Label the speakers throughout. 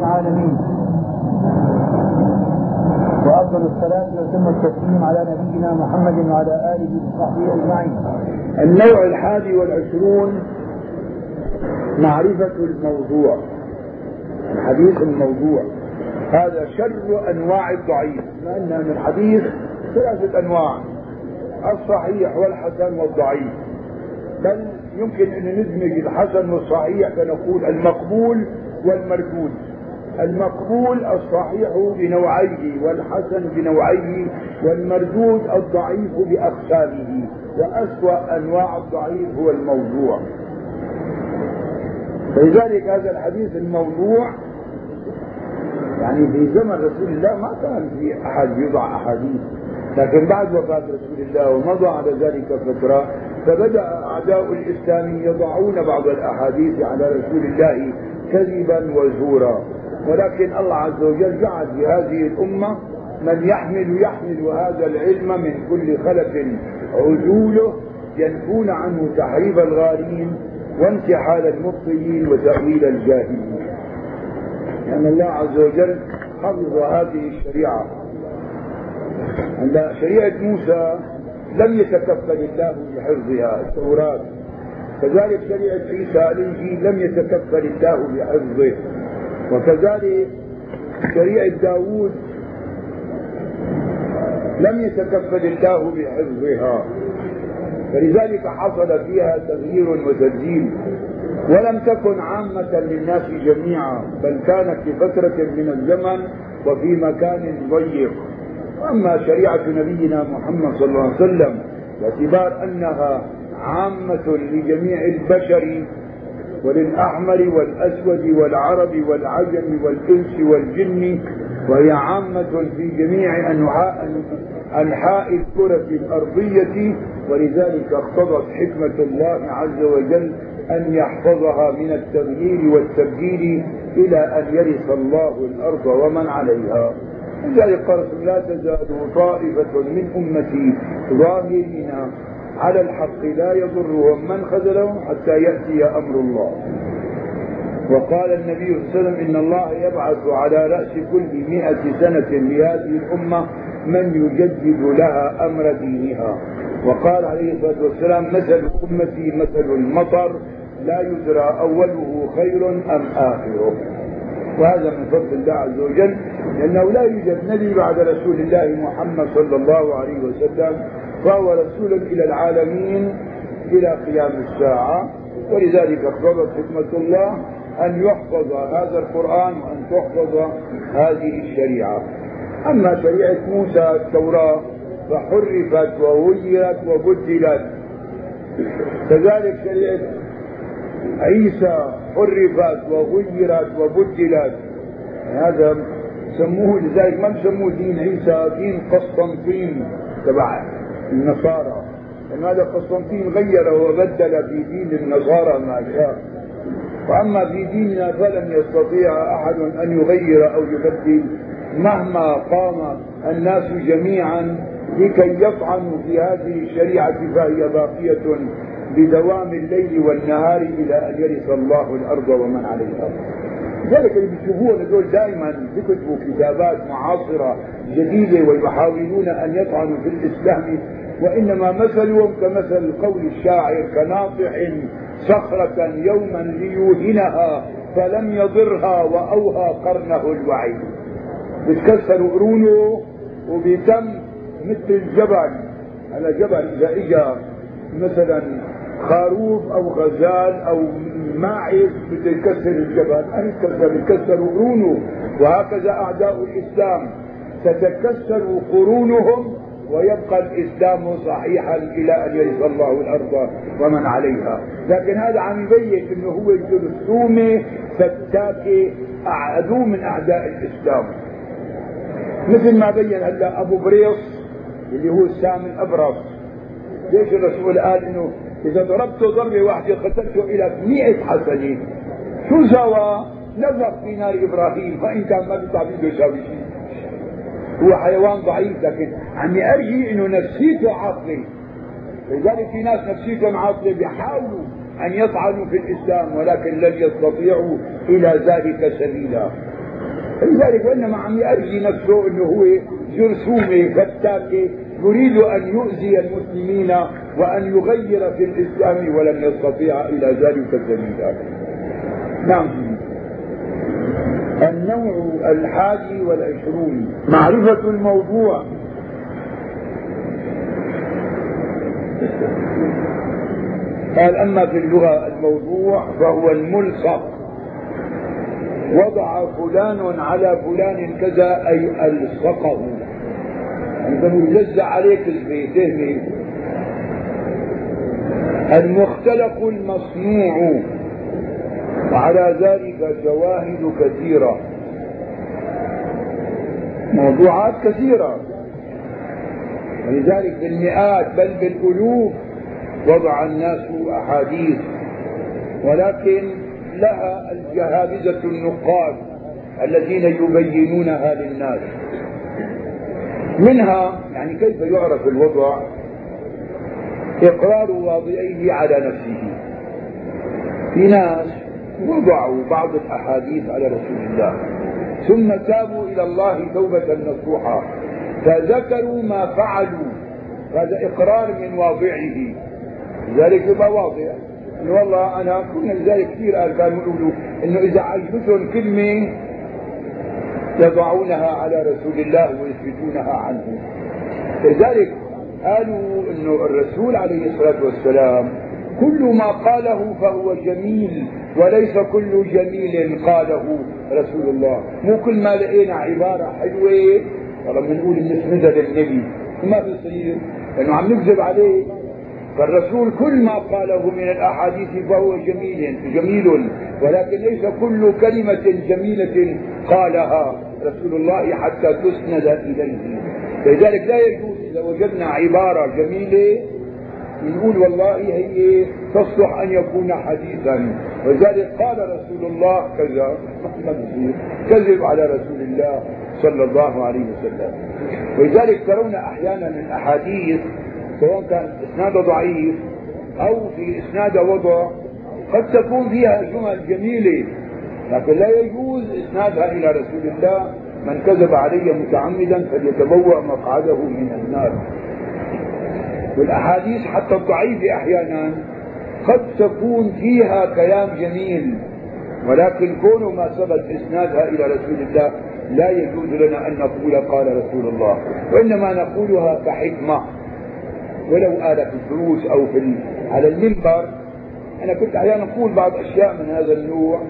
Speaker 1: العالمين. وأفضل الصلاة وتم التسليم على نبينا محمد وعلى آله وصحبه أجمعين.
Speaker 2: النوع الحادي والعشرون معرفة الموضوع. الحديث الموضوع. هذا شر أنواع الضعيف. ما أن الحديث ثلاثة أنواع. الصحيح والحسن والضعيف. بل يمكن أن ندمج الحسن والصحيح فنقول المقبول والمردود المقبول الصحيح بنوعيه والحسن بنوعيه والمردود الضعيف بأقسامه وأسوأ أنواع الضعيف هو الموضوع. فلذلك هذا الحديث الموضوع يعني في زمن رسول الله ما كان في أحد يضع أحاديث لكن بعد وفاة رسول الله ومضى على ذلك فترة فبدأ أعداء الإسلام يضعون بعض الأحاديث على رسول الله كذبا وزورا. ولكن الله عز وجل جعل في هذه الأمة من يحمل يحمل هذا العلم من كل خلف. عجوله ينفون عنه تحريف الغالين وانتحال المبطلين وتأويل الجاهلين. لأن الله عز وجل حفظ هذه الشريعة. عند شريعة موسى لم يتكفل الله بحفظها التوراة. كذلك شريعة عيسى الإنجيل لم يتكفل الله بحفظه. وكذلك شريعة داوود لم يتكفل الله بحفظها. فلذلك حصل فيها تغيير وتبديل. ولم تكن عامة للناس جميعا بل كانت لفترة من الزمن وفي مكان ضيق. واما شريعة نبينا محمد صلى الله عليه وسلم باعتبار أنها عامة لجميع البشر وللأحمر والأسود والعرب والعجم والإنس والجن وهي عامة في جميع أنحاء أنحاء الكرة الأرضية. ولذلك اقتضت حكمة الله عز وجل أن يحفظها من التغيير والتبديل إلى أن يرث الله الأرض ومن عليها. لذلك قال لا تزال طائفة من أمتي ظاهرين على الحق لا يضرهم من خذلهم حتى يأتي أمر الله. وقال النبي صلى الله عليه وسلم إن الله يبعث على رأس كل مئة سنة لهذه الأمة من يجدد لها أمر دينها. وقال عليه الصلاة والسلام مثل أمتي مثل المطر لا يدرى أوله خير أم آخره. وهذا من فضل الله عز وجل لأنه لا يوجد نبي بعد رسول الله محمد صلى الله عليه وسلم فهو رسول إلى العالمين إلى قيام الساعة. ولذلك اقتضت حكمة الله أن يحفظ هذا القرآن وأن تحفظ هذه الشريعة. أما شريعة موسى التوراة فحرفت وغيرت وبدلت. كذلك شريعة عيسى حرفت وغيرت وبدلت. هذا سموه لذلك ما بسموه دين عيسى؟ دين قسطنطين تبع النصارى. لأن هذا قسطنطين غير وبدل في دين النصارى ما شاء. وأما في ديننا فلن يستطيع أحد أن يغير أو يبدل. مهما قام الناس جميعا لكي يطعنوا في هذه الشريعة فهي باقية بدوام الليل والنهار إلى أن يرث الله الأرض ومن عليها. لذلك اللي بتشوفوه هذول دائما بيكتبوا كتابات معاصرة جديدة ويحاولون أن يطعنوا في الإسلام وإنما مثلهم كمثل قول الشاعر كناطح صخرة يوما ليوهنها فلم يضرها وأوهى قرنه الوعي بتكسر قرونه وبيتم مثل الجبل على جبل إذا إجا مثلا خروف أو غزال أو ماعز بده يكسر الجبل ما يتكسر يتكسر قرونه وهكذا أعداء الإسلام تتكسر قرونهم ويبقى الإسلام صحيحا إلى أن يرث الله الأرض ومن عليها، لكن هذا عم يبين إنه هو جرثومه فتاكة عدو من أعداء الإسلام. مثل ما بين هلا أبو بريص اللي هو السام الابرص. ليش الرسول قال إنه إذا ضربته ضربة واحدة قتلته إلى 100 حسنه. شو سوى؟ نزق في نار إبراهيم فإن كان ما بيطلع بده يساوي شيء. هو حيوان ضعيف لكن عم يرجي إنه نفسيته عاطلة لذلك في ناس نفسيتهم عاطلة بيحاولوا أن يطعنوا في الإسلام ولكن لن يستطيعوا إلى ذلك سبيلا لذلك وإنما عم يأرجي نفسه أنه هو جرثومة فتاكة يريد أن يؤذي المسلمين وأن يغير في الإسلام ولم يستطيع إلى ذلك سبيلا نعم. النوع الحادي والعشرون. معرفة الموضوع. قال أما في اللغة الموضوع فهو الملصق. وضع فلان على فلان كذا أي ألصقه. يعني يجزع عليك البيت المختلق المصنوع. وعلى ذلك شواهد كثيرة. موضوعات كثيرة. ولذلك بالمئات بل بالألوف وضع الناس أحاديث. ولكن لها الجهابزة النقاد الذين يبينونها للناس. منها يعني كيف يعرف الوضع؟ إقرار واضعيه على نفسه. في ناس وضعوا بعض الأحاديث على رسول الله. ثم تابوا إلى الله توبة نصوحا فذكروا ما فعلوا. هذا إقرار من واضعه. لذلك يبقى إنه والله أنا كنا لذلك كثير قال كانوا يقولوا إنه إذا عجبتهم كلمة يضعونها على رسول الله ويثبتونها عنه. لذلك قالوا انه الرسول عليه الصلاة والسلام كل ما قاله فهو جميل وليس كل جميل قاله رسول الله. مو كل ما لقينا عبارة حلوة. والله بنقول نسندها للنبي. ما بيصير لأنه عم نكذب عليه. فالرسول كل ما قاله من الأحاديث فهو جميل جميل. ولكن ليس كل كلمة جميلة قالها. رسول الله حتى تسند اليه لذلك لا يجوز إذا وجدنا عبارة جميلة نقول والله هي تصلح أن يكون حديثا. ولذلك قال رسول الله كذا بصير كذب على رسول الله صلى الله عليه وسلم. ولذلك ترون أحيانا الاحاديث سواء كان اسنادها ضعيف أو في اسنادها وضع قد تكون فيها جمل جميلة. لكن لا يجوز اسنادها إلى رسول الله من كذب علي متعمدا فليتبوأ مقعده من النار. والأحاديث حتى الضعيفه أحيانا قد تكون فيها كلام جميل ولكن كون ما ثبت إسنادها إلى رسول الله لا يجوز لنا أن نقول قال رسول الله وإنما نقولها كحكمة. ولو آلة في الدروس أو في على المنبر أنا كنت أحيانا أقول بعض أشياء من هذا النوع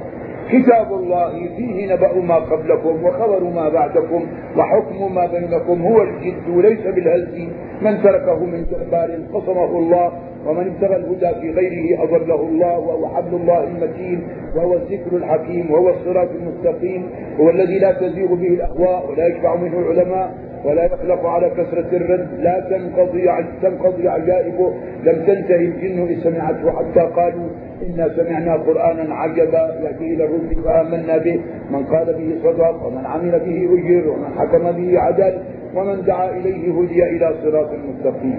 Speaker 2: كتاب الله فيه نبأ ما قبلكم وخبر ما بعدكم وحكم ما بينكم هو الجد وليس بالهز. من تركه من جبار قصمه الله ومن ابتغى الهدى في غيره أضله الله وهو حبل الله المتين وهو الذكر الحكيم وهو الصراط المستقيم هو الذي لا تزيغ به الأهواء ولا يشفع منه العلماء ولا يخلق على كثرة الرد. لا تنقضي تنقضي عجائبه لم تنتهي الجن إذ سمعته حتى قالوا إنا سمعنا قرآنا عجبا يأتي إلى الرسل فآمنا به. من قال به صدق ومن عمل به أجر ومن حكم به عدل ومن دعا إليه هدي إلى صراط مستقيم.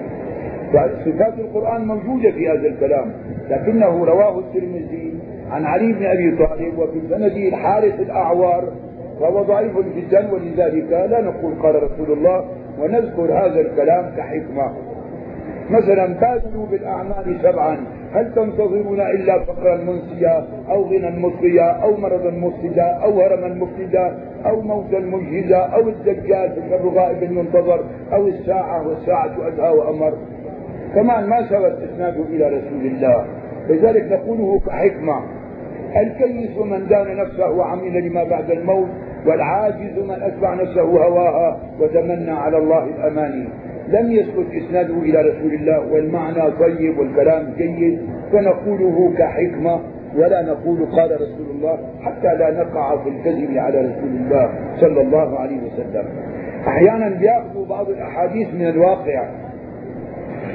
Speaker 2: فصفات القرآن موجودة في هذا الكلام لكنه رواه الترمذي عن علي بن أبي طالب وفي سنده الحارث الأعوار وهو ضعيف جدا ولذلك لا نقول قال رسول الله ونذكر هذا الكلام كحكمة. مثلا بادروا بالأعمال سبعا. هل تنتظرون إلا فقرا منسيا أو غنى مطغيا أو مرضا مفسدا أو هرما مفسدا أو موتا مجهزا أو الدجال في غائب ينتظر أو الساعة والساعة أدهى وأمر. كمان ما ثبت إسناده إلى رسول الله. لذلك نقوله كحكمة. الكيس من دان نفسه وعمل لما بعد الموت والعاجز من أتبع نفسه هواها وتمنى على الله الأماني. لم يثبت إسناده إلى رسول الله والمعنى طيب والكلام جيد فنقوله كحكمة ولا نقول قال رسول الله حتى لا نقع في الكذب على رسول الله صلى الله عليه وسلم. أحيانا بيأخذوا بعض الأحاديث من الواقع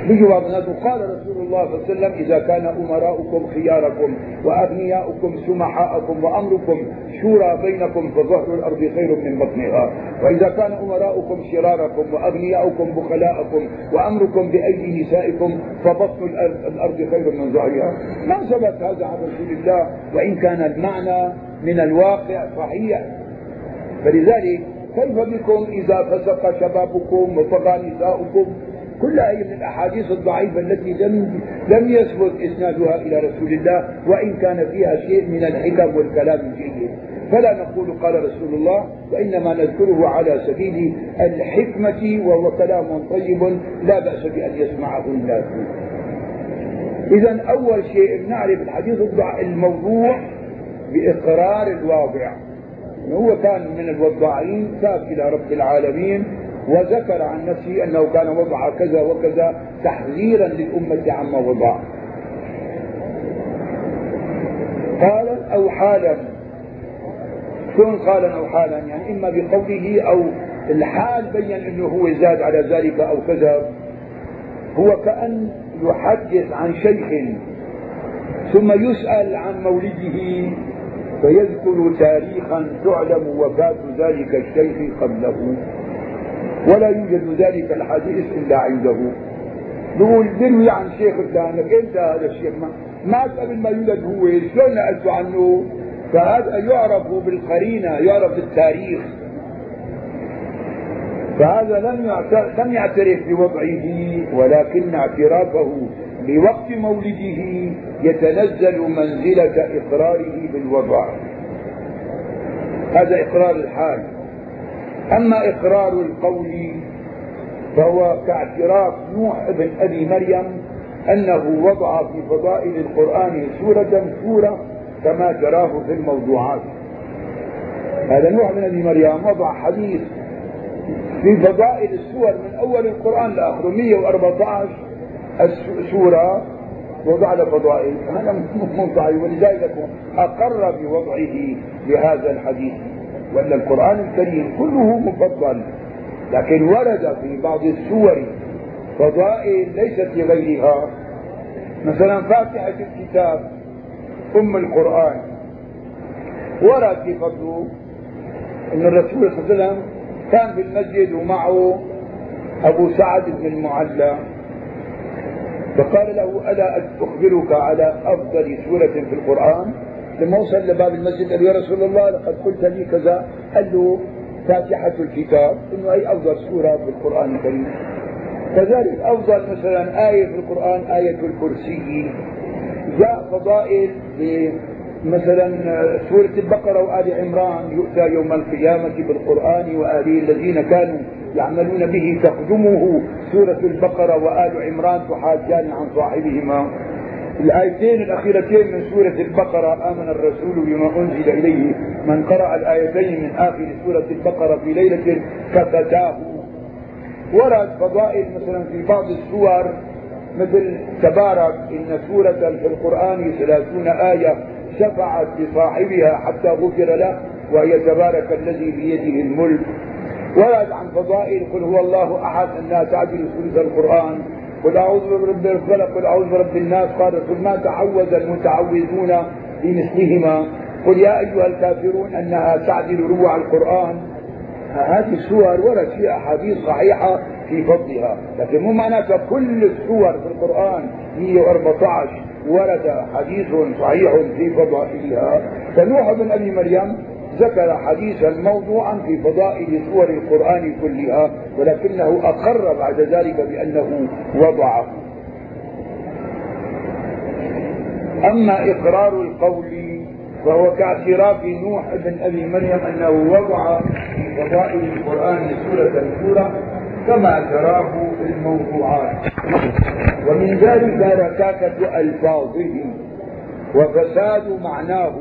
Speaker 2: الناس قال رسول الله صلى الله عليه وسلم إذا كان أمراؤكم خياركم وأغنياؤكم سمحاءكم وأمركم شورى بينكم فظهر الأرض خير من بطنها. وإذا كان أمراؤكم شراركم وأغنياؤكم بخلاءكم وأمركم بأيدي نسائكم فبطن الأرض خير من ظهرها. ما ثبت هذا عن رسول الله وإن كان المعنى من الواقع صحيح. فلذلك كيف بكم إذا فسق شبابكم وطغى نساؤكم؟ كل من الأحاديث الضعيفة التي لم لم يثبت إسنادها إلى رسول الله وإن كان فيها شيء من الحكم والكلام الجيد فلا نقول قال رسول الله وإنما نذكره على سبيل الحكمة وهو كلام طيب لا بأس بأن يسمعه الناس. إذا أول شيء نعرف الحديث الموضوع بإقرار الواضع هو كان من الوضاعين تاب إلى رب العالمين وذكر عن نفسه أنه كان وضع كذا وكذا تحذيرا للأمة عما وضع قال أو حالا شلون قالا أو حالا يعني إما بقوله أو الحال بين أنه هو زاد على ذلك أو كذا. هو كأن يحدث عن شيخ ثم يسأل عن مولده فيذكر تاريخا تعلم وفاة ذلك الشيخ قبله. ولا يوجد ذلك الحديث إلا عنده. بقول بنوي عن شيخ فلانك إنت هذا الشيخ ما مات قبل ما يولد هو شلون نقلت عنه؟ فهذا يعرف بالقرينة يعرف بالتاريخ. فهذا لم لم يعترف بوضعه ولكن اعترافه بوقت مولده يتنزل منزلة إقراره بالوضع. هذا إقرار الحال. أما إقرار القول فهو كاعتراف نوح ابن أبي مريم أنه وضع في فضائل القرآن سورة سورة كما تراه في الموضوعات. هذا نوح بن أبي مريم وضع حديث في فضائل السور من أول القرآن لآخره 114 سورة وضع له فضائل. هذا مو ولذلك أقر بوضعه بهذا الحديث. وأن القرآن الكريم كله مفضل لكن ورد في بعض السور فضائل ليست لغيرها. مثلا فاتحة الكتاب أم القرآن. ورد في فضله أن الرسول صلى الله عليه وسلم كان في المسجد ومعه أبو سعد بن المعلى. فقال له ألا أخبرك على أفضل سورة في القرآن؟ لما وصل لباب المسجد قال يا رسول الله لقد قلت لي كذا. قال له فاتحة الكتاب إنه هي أفضل سورة في القرآن الكريم. كذلك أفضل مثلا آية في القرآن آية الكرسي. جاء فضائل مثلا سورة البقرة وآل عمران يؤتى يوم القيامة بالقرآن وآله الذين كانوا يعملون به تخدمه سورة البقرة وآل عمران تحاجان عن صاحبهما. الآيتين الأخيرتين من سورة البقرة آمن الرسول بما أنزل إليه من قرأ الآيتين من آخر سورة البقرة في ليلة كفتاه ورد فضائل مثلا في بعض السور مثل تبارك إن سورة في القرآن ثلاثون آية شفعت لصاحبها حتى غفر له وهي تبارك الذي بيده الملك. ورد عن فضائل قل هو الله أحد أنها تعدل ثلث القرآن. قل أعوذ برب الفلق قل أعوذ برب الناس قال قل ما تعوذ المتعوذون بمثلهما. قل يا أيها الكافرون أنها تعدل روع القرآن. هذه السور ورد فيها أحاديث صحيحة في فضلها. لكن مو معناتها كل السور في القرآن 114 ورد حديث صحيح في فضائلها فنوح بن أبي مريم ذكر حديثا موضوعا في فضائل سور القرآن كلها ولكنه أقر بعد ذلك بأنه وضعه. أما إقرار القول فهو كاعتراف نوح بن أبي مريم أنه وضع في فضائل القرآن سورة سورة كما تراه في الموضوعات. ومن ذلك ركاكة ألفاظه وفساد معناه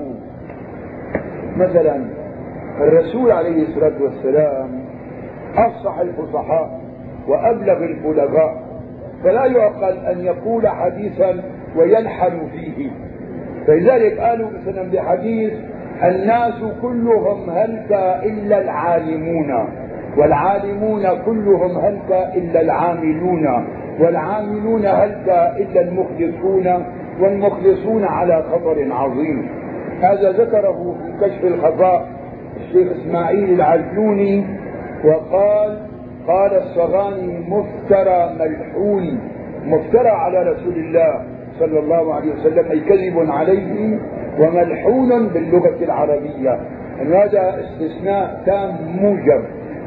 Speaker 2: مثلا الرسول عليه الصلاة والسلام أفصح الفصحاء وأبلغ البلغاء فلا يعقل أن يقول حديثا ويلحن فيه. فلذلك قالوا مثلا بحديث الناس كلهم هلك إلا العالمون والعالمون كلهم هلك إلا العاملون والعاملون هلك إلا المخلصون والمخلصون على خطر عظيم. هذا ذكره في كشف الخفاء الشيخ إسماعيل العجلوني وقال قال الصغاني مفترى ملحون مفترى على رسول الله صلى الله عليه وسلم أي كذب عليه وملحون باللغة العربية. أن هذا استثناء تام موجب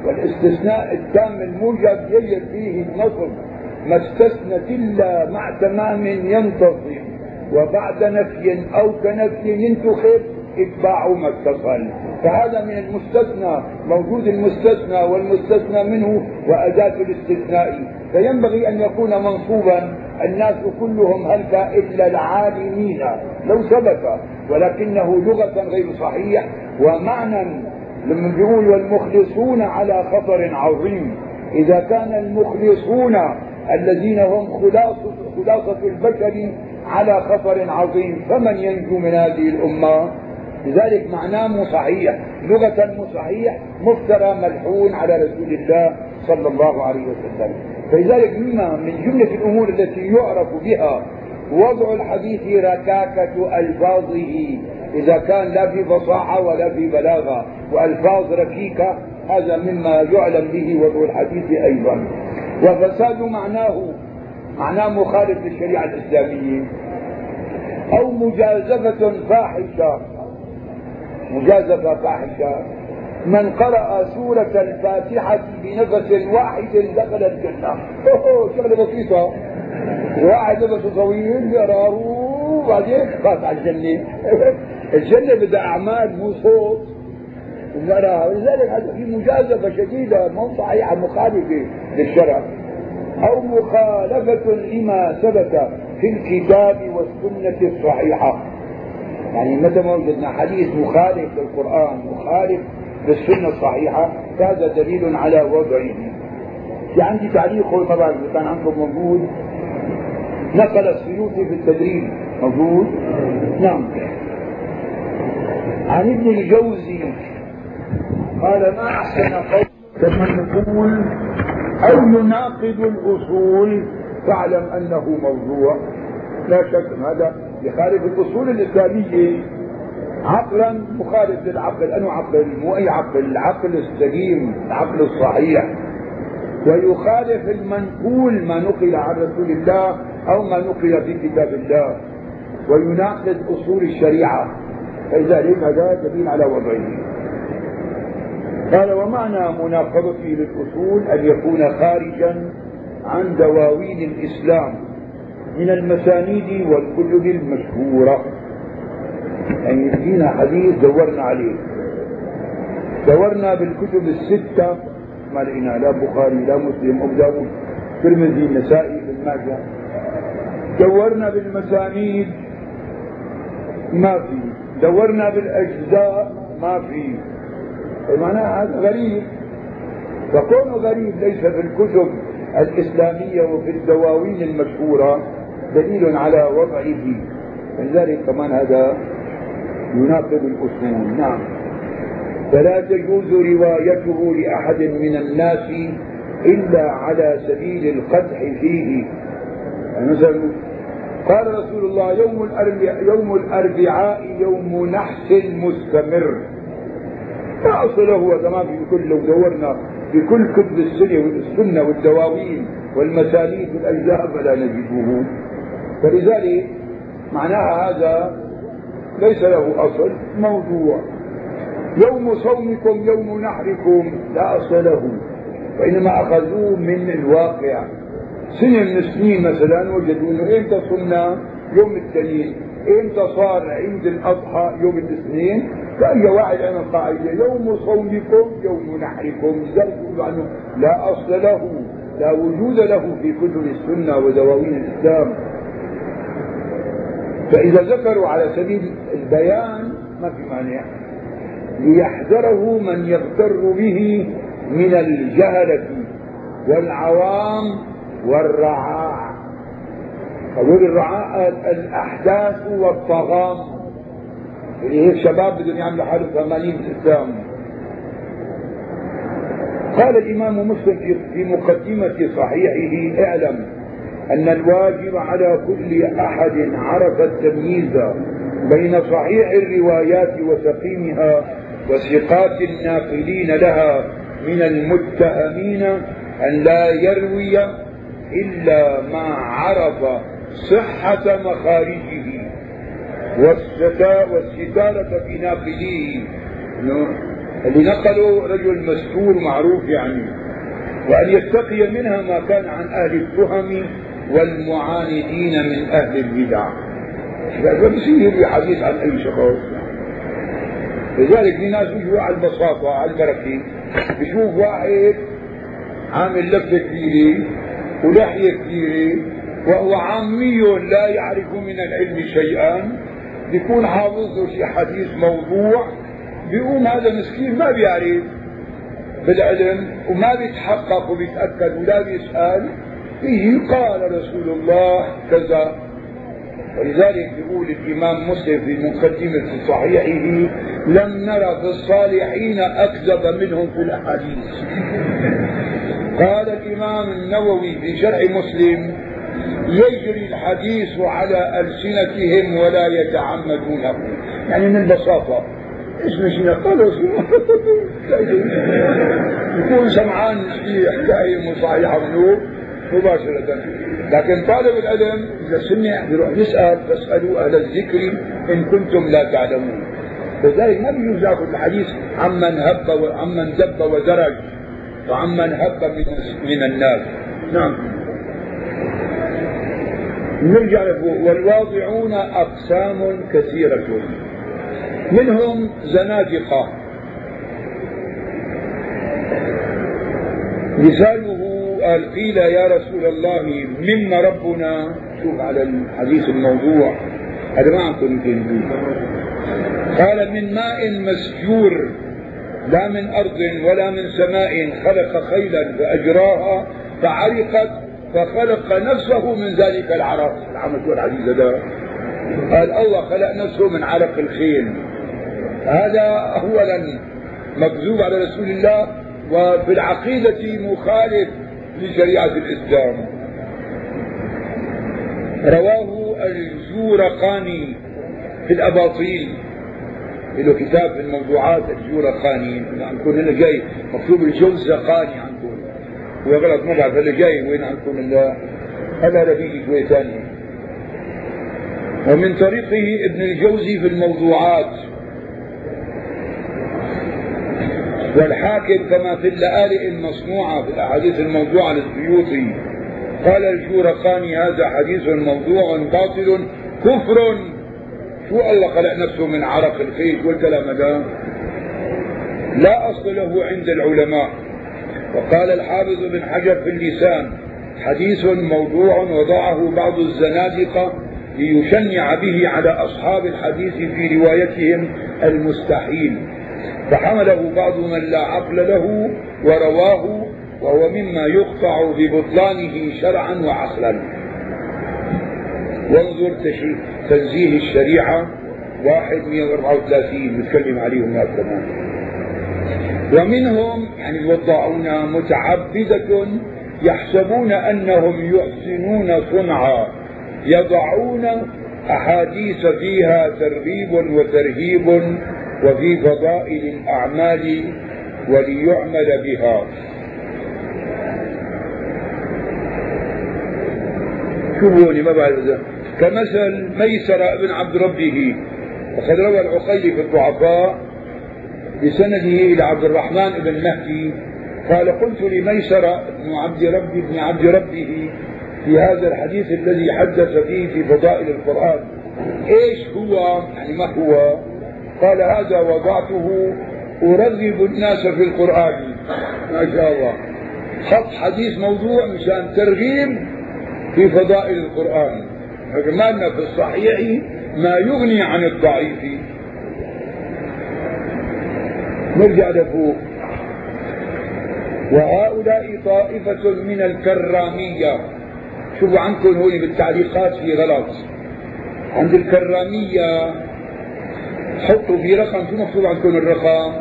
Speaker 2: والاستثناء التام الموجب يجب فيه النصب ما استثنت إلا مع تمام ينتصب وبعد نفي أو كنفي ينتخب اتباع ما اتصل فهذا من المستثنى موجود المستثنى والمستثنى منه وأداة الاستثناء. فينبغي أن يكون منصوبا الناس كلهم هلك إلا العالمين. لو ثبت ولكنه لغة غير صحيح ومعنى لما بيقول والمخلصون على خطر عظيم. إذا كان المخلصون الذين هم خلاصة, خلاصة البشر على خطر عظيم فمن ينجو من هذه الأمة؟ لذلك معناه مو صحيح. لغة مو صحيح مفترى ملحون على رسول الله صلى الله عليه وسلم. فلذلك مما من جملة الأمور التي يعرف بها وضع الحديث ركاكة ألفاظه. إذا كان لا في فصاحة ولا في بلاغة وألفاظ ركيكة هذا مما يعلم به وضع الحديث أيضا. وفساد معناه معناه مخالف للشريعة الإسلامية. أو مجازفة فاحشة مجازفة فاحشة من قرأ سورة الفاتحة بنفس واحد دخل الجنة. أوه شغلة بسيطة. واحد نفسه طويل يقرأه وبعدين فات على الجنة. الجنة بدها أعمال مو صوت. ولذلك هذا في مجازفة شديدة مو صحيحة مخالفة للشرع. أو مخالفة لما ثبت في الكتاب والسنة الصحيحة. يعني متى ما وجدنا حديث مخالف للقرآن مخالف للسنة الصحيحة فهذا دليل على وضعه. في عندي تعليق بعرف إذا كان عندكم موجود. نقل السيوطي في التدريب. موجود؟ نعم. عن ابن الجوزي قال ما أحسن قول نقول أو يناقض الأصول؟ فاعلم أنه موضوع. لا شك هذا يخالف الأصول الإسلامية. عقلا مخالف للعقل. أنه عقل؟ مو أي عقل. العقل السليم العقل الصحيح. ويخالف المنقول ما نقل عن رسول الله أو ما نقل في كتاب الله. ويناقض أصول الشريعة. فلذلك هذا دليل على وضعه. قال ومعنى مناقضته للأصول أن يكون خارجا عن دواوين الإسلام من المسانيد والكتب المشهورة. يعني يدينا حديث دورنا عليه. دورنا بالكتب الستة ما لقينا لا بخاري لا مسلم أبو داود ترمذي النسائي بن ماجه. دورنا بالمسانيد ما في. دورنا بالأجزاء ما في. معناها هذا غريب. فكونه غريب ليس في الكتب الإسلامية وفي الدواوين المشهورة دليل على وضعه. لذلك كمان هذا يناقض الأصول. نعم. فلا تجوز روايته لأحد من الناس إلا على سبيل القدح فيه. يعني مثلا قال رسول الله يوم الأربعاء يوم الأربعاء يوم نحس مستمر ما أصله هذا ما في كل لو دورنا في كل كتب والسنة والدواوين والمسانيد والأجزاء فلا نجده. فلذلك معناها هذا ليس له أصل موضوع. يوم صومكم يوم نحركم لا أصل له. وإنما أخذوه من الواقع. سنة من السنين مثلا وجدوا إنه إمتى صمنا يوم الاثنين إمتى صار عيد الأضحى يوم الاثنين فاي واحد عمل قاعدة يوم صومكم يوم نحركم يقولوا عنه لا أصل له لا وجود له في كتب السنة ودواوين الإسلام. فإذا ذكروا على سبيل البيان ما في مانع. ليحذره من يغتر به من الجهلة والعوام والرعاع. هذول الرعاء الأحداث والطغام اللي هيك شباب بدهم يعملوا حالهم فهمانين الإسلام قال الإمام مسلم في مقدمة صحيحه اعلم أن الواجب على كل أحد عرف التمييز بين صحيح الروايات وسقيمها وثقات الناقلين لها من المتهمين أن لا يروي إلا ما عرف صحة مخارجه. والستارة في ناقليه إنه اللي نقله رجل مستور معروف يعني. وأن يتقي منها ما كان عن أهل التهم والمعاندين من أهل البدع. ما بصير حديث عن اي شخص لذلك في ناس بيجوا على البساطة على البركة بشوف واحد عامل لفه كبيرة ولحية كبيرة وهو عامي لا يعرف من العلم شيئا. بيكون حافظ له شي حديث موضوع بيقوم هذا مسكين ما بيعرف بالعلم وما بيتحقق وبيتأكد ولا بيسأل. فيه قال رسول الله كذا. ولذلك يقول الإمام مسلم في مقدمة صحيحه لم نرى في الصالحين أكذب منهم في الأحاديث. قال الإمام النووي في شرح مسلم يجري الحديث على ألسنتهم ولا يتعمدونه يعني من البساطة إيش مشينا قالوا يكون سمعان في حكاية مصايحة منوب مباشرة. لكن طالب العلم إذا سمع بيروح يسأل فاسألوا أهل الذكر إن كنتم لا تعلمون. لذلك ما بيجوز يأخذ الحديث عمن هب وعمن دب ودرج وعمن هب من من الناس. نعم. نرجع والواضعون أقسام كثيرة. منهم زنادقة. مثاله قال قيل يا رسول الله مما ربنا؟ شوف على الحديث الموضوع. هذا ما يمكن قال من ماء مسجور لا من أرض ولا من سماء خلق خيلا فأجراها فعرقت فخلق نفسه من ذلك العرق العمل شو العزيز هذا. قال الله خلق نفسه من عرق الخيل. هذا اولا مكذوب على رسول الله وفي العقيدة مخالف لشريعة الإسلام. رواه الجورقاني في الأباطيل له كتاب في الموضوعات الجورقاني. عندكم هنا جاي. مكتوب الجوزقاني عندكم غلط ما بعرف اللي جاي وين عندكم الله هذا بيجي شوي ثاني ومن طريقه ابن الجوزي في الموضوعات. والحاكم كما في اللآلئ المصنوعة في الأحاديث الموضوعة للسيوطي. قال الجورقاني هذا حديث موضوع باطل كفر. شو الله خلق نفسه من عرق الخيل والكلام هذا؟ لا أصل له عند العلماء. وقال الحافظ بن حجر في اللسان حديث موضوع وضعه بعض الزنادقة ليشنع به على أصحاب الحديث في روايتهم المستحيل. فحمله بعض من لا عقل له ورواه وهو مما يقطع ببطلانه شرعا وعقلا. وانظر تنزيه الشريعة واحد 134 نتكلم عليهم هذا كمان ومنهم يعني الوضاعون متعبدة يحسبون أنهم يحسنون صنعا يضعون أحاديث فيها ترغيب وترهيب وفي فضائل الأعمال وليعمل بها. شوفوني ما بعد كمثل ميسر بن عبد ربه وقد روى العقيلي في الضعفاء بسنده إلى عبد الرحمن بن مهدي. قال قلت لميسر بن عبد ربي بن عبد ربه في هذا الحديث الذي حدث فيه في فضائل القرآن. إيش هو؟ يعني ما هو؟ قال هذا وضعته أرغب الناس في القرآن. ما شاء الله. خط حديث موضوع مشان ترغيب في فضائل القرآن. ما في الصحيح ما يغني عن الضعيف. نرجع لفوق وهؤلاء طائفة من الكرامية شوفوا عندكم هون بالتعليقات في غلط عند الكرامية حطوا في رقم شو مكتوب عندكم الرقم؟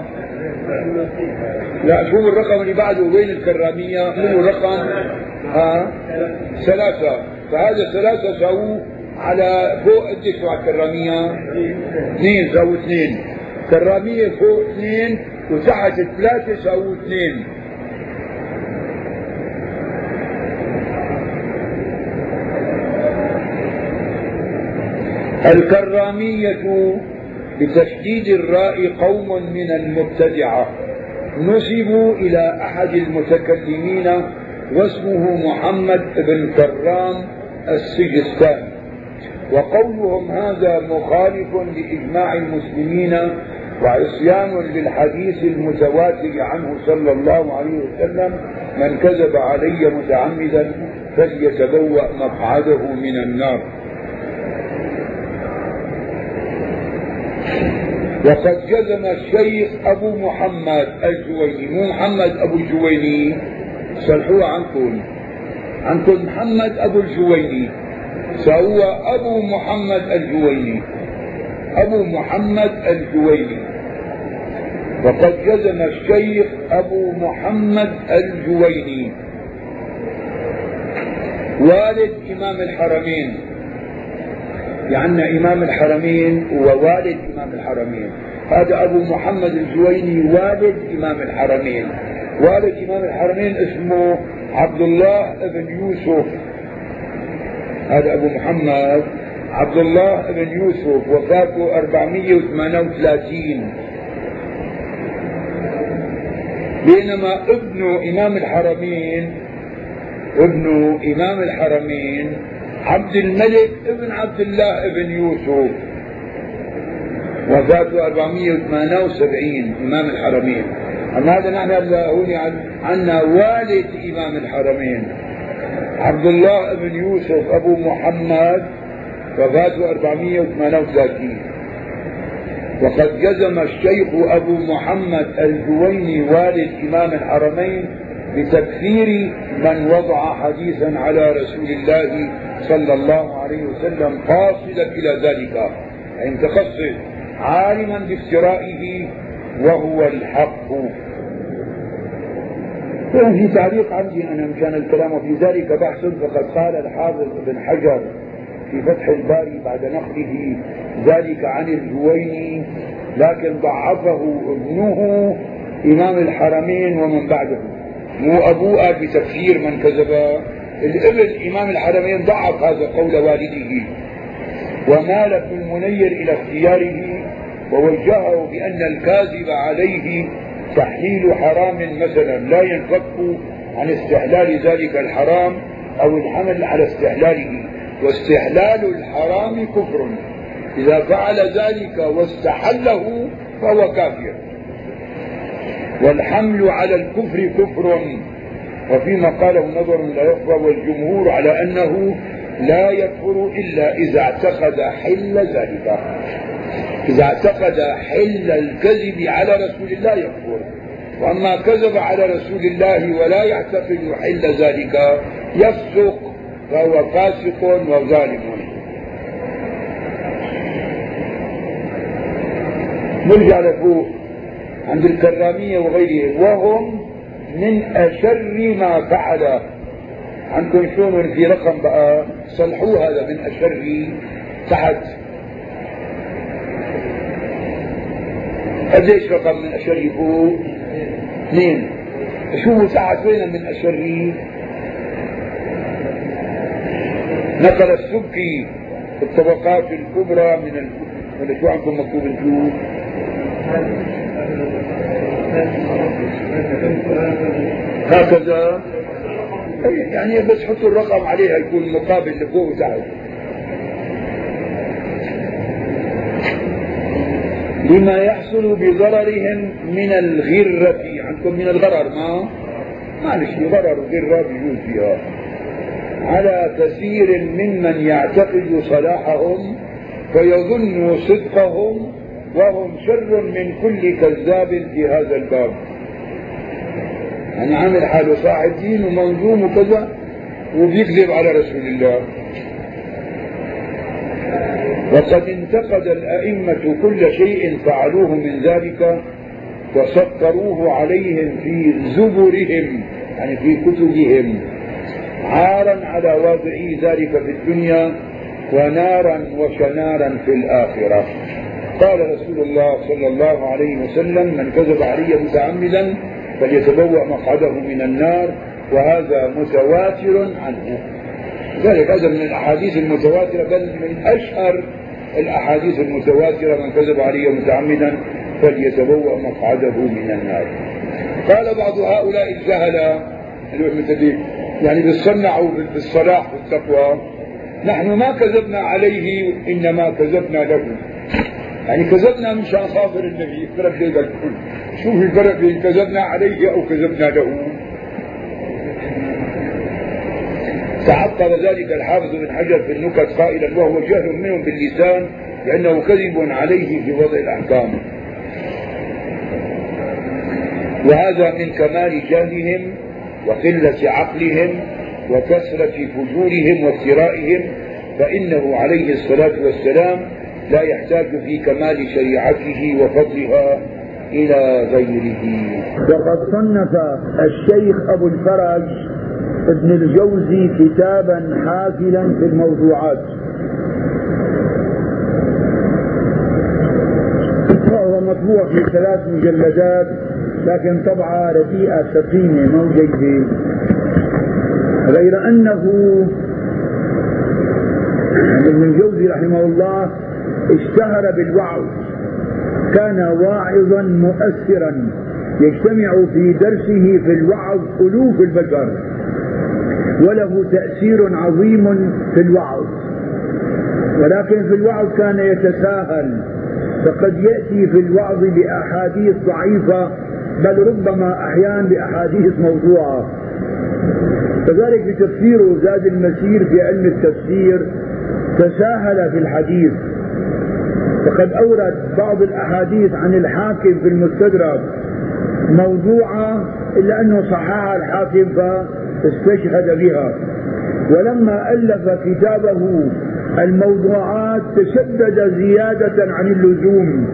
Speaker 2: لا شو الرقم اللي بعده وين الكرامية؟ شو الرقم؟ ها؟ ثلاثة فهذا ثلاثة سووا على فوق قديش على الكرامية؟ اثنين سووا اثنين كرامية فوق اثنين وتحت ثلاثة سووا اثنين. الكرامية بتشديد الراء قوم من المبتدعة. نسبوا إلى أحد المتكلمين واسمه محمد بن كرام السجستاني. وقولهم هذا مخالف لإجماع المسلمين وعصيان للحديث المتواتر عنه صلى الله عليه وسلم من كذب علي متعمدا فليتبوأ مقعده من النار. وقد جزم الشيخ أبو محمد الجويني مو محمد أبو الجويني؟ صلحوها عنكم. عنكم محمد أبو الجويني. فهو أبو محمد الجويني. أبو محمد الجويني. وقد جزم الشيخ أبو محمد الجويني. والد إمام الحرمين. يعني إمام الحرمين ووالد إمام الحرمين. هذا أبو محمد الجويني والد إمام الحرمين. والد إمام الحرمين اسمه عبد الله بن يوسف. هذا أبو محمد. عبد الله بن يوسف وفاته 438 بينما ابن إمام الحرمين ابن إمام الحرمين عبد الملك ابن عبد الله ابن يوسف وفاته 478 إمام الحرمين. أما هذا نحن هون عنا والد إمام الحرمين عبد الله بن يوسف أبو محمد وفاته 438 وقد جزم الشيخ أبو محمد الجويني والد إمام الحرمين بتكفير من وضع حديثا على رسول الله صلى الله عليه وسلم قاصدا إلى ذلك. أي متقصد عالما بافترائه وهو الحق. في تعليق عندي أنا مشان الكلام في ذلك بحث فقد قال الحافظ بن حجر في فتح الباري بعد نقله ذلك عن الجويني لكن ضعفه ابنه إمام الحرمين ومن بعده. مو أبوه بتكفير من كذب. الإبن إمام الحرمين ضعف هذا قول والده. ومال ابن المنير إلى اختياره ووجهه بأن الكاذب عليه تحليل حرام مثلا لا ينفك عن استحلال ذلك الحرام أو الحمل على استحلاله. واستحلال الحرام كفر. إذا فعل ذلك واستحله فهو كافر. والحمل على الكفر كفر. وفيما قاله نظر لا يخفى والجمهور على أنه لا يكفر إلا إذا اعتقد حل ذلك. إذا اعتقد حل الكذب على رسول الله يكفر. وأما كذب على رسول الله ولا يعتقد حل ذلك يفسق فهو فاسق وظالم. نرجع لفوق عند الكرامية وغيرهم وهم من أشر ما فعل. عندكم شلون في رقم بقى؟ صلحوا هذا من أشر تحت. قديش رقم من أشر فوق اثنين. شو تحت وين من أشر؟ نقل السبكي في الطبقات الكبرى من ال... ولا شو عندكم مكتوب انتو هكذا. يعني بس حطوا الرقم عليها يكون مقابل لفوق وتحت. لما يحصل بضررهم من الغرة. عندكم من الغرر ما؟ معلش غرر وغرة بيجوز فيها. على كثير ممن يعتقد صلاحهم فيظن صدقهم وهم شر من كل كذاب في هذا الباب. يعني عامل حاله صاحب دين ومنظوم وكذا وبيكذب على رسول الله. وقد انتقد الأئمة كل شيء فعلوه من ذلك وسطروه عليهم في زبرهم يعني في كتبهم. عارا على واضعي ذلك في الدنيا ونارا وشنارا في الآخرة. قال رسول الله صلى الله عليه وسلم من كذب علي متعمدا فليتبوأ مقعده من النار وهذا متواتر عنه. ذلك هذا من الأحاديث المتواترة بل من أشهر الأحاديث المتواترة من كذب علي متعمدا فليتبوأ مقعده من النار. قال بعض هؤلاء الجهلة مثل يعني بيصنعوا بالصلاح والتقوى. نحن ما كذبنا عليه إنما كذبنا له. يعني كذبنا مشان خاطر النبي فرق بين الكل شو في الفرق بين كذبنا عليه أو كذبنا له؟ تعطل ذلك الحافظ بن حجر في النكت قائلا وهو جهل منهم باللسان لأنه كذب عليه في وضع الأحكام. وهذا من كمال جهلهم وقلة عقلهم وكثرة فجورهم وافترائهم فإنه عليه الصلاة والسلام لا يحتاج في كمال شريعته وفضلها إلى غيره.
Speaker 1: وقد صنف الشيخ أبو الفرج ابن الجوزي كتابا حافلا في الموضوعات. وهو مطبوع في ثلاث مجلدات لكن طبعة رديئة سقيمة مو جيدة غير أنه يعني ابن الجوزي رحمه الله اشتهر بالوعظ. كان واعظا مؤثرا يجتمع في درسه في الوعظ ألوف البشر. وله تأثير عظيم في الوعظ. ولكن في الوعظ كان يتساهل. فقد يأتي في الوعظ بأحاديث ضعيفة بل ربما أحيانا بأحاديث موضوعة. كذلك في تفسيره زاد المسير في علم التفسير تساهل في الحديث. فقد أورد بعض الأحاديث عن الحاكم في المستدرك موضوعة إلا أنه صححها الحاكم فاستشهد بها. ولما ألف كتابه الموضوعات تشدد زيادة عن اللزوم.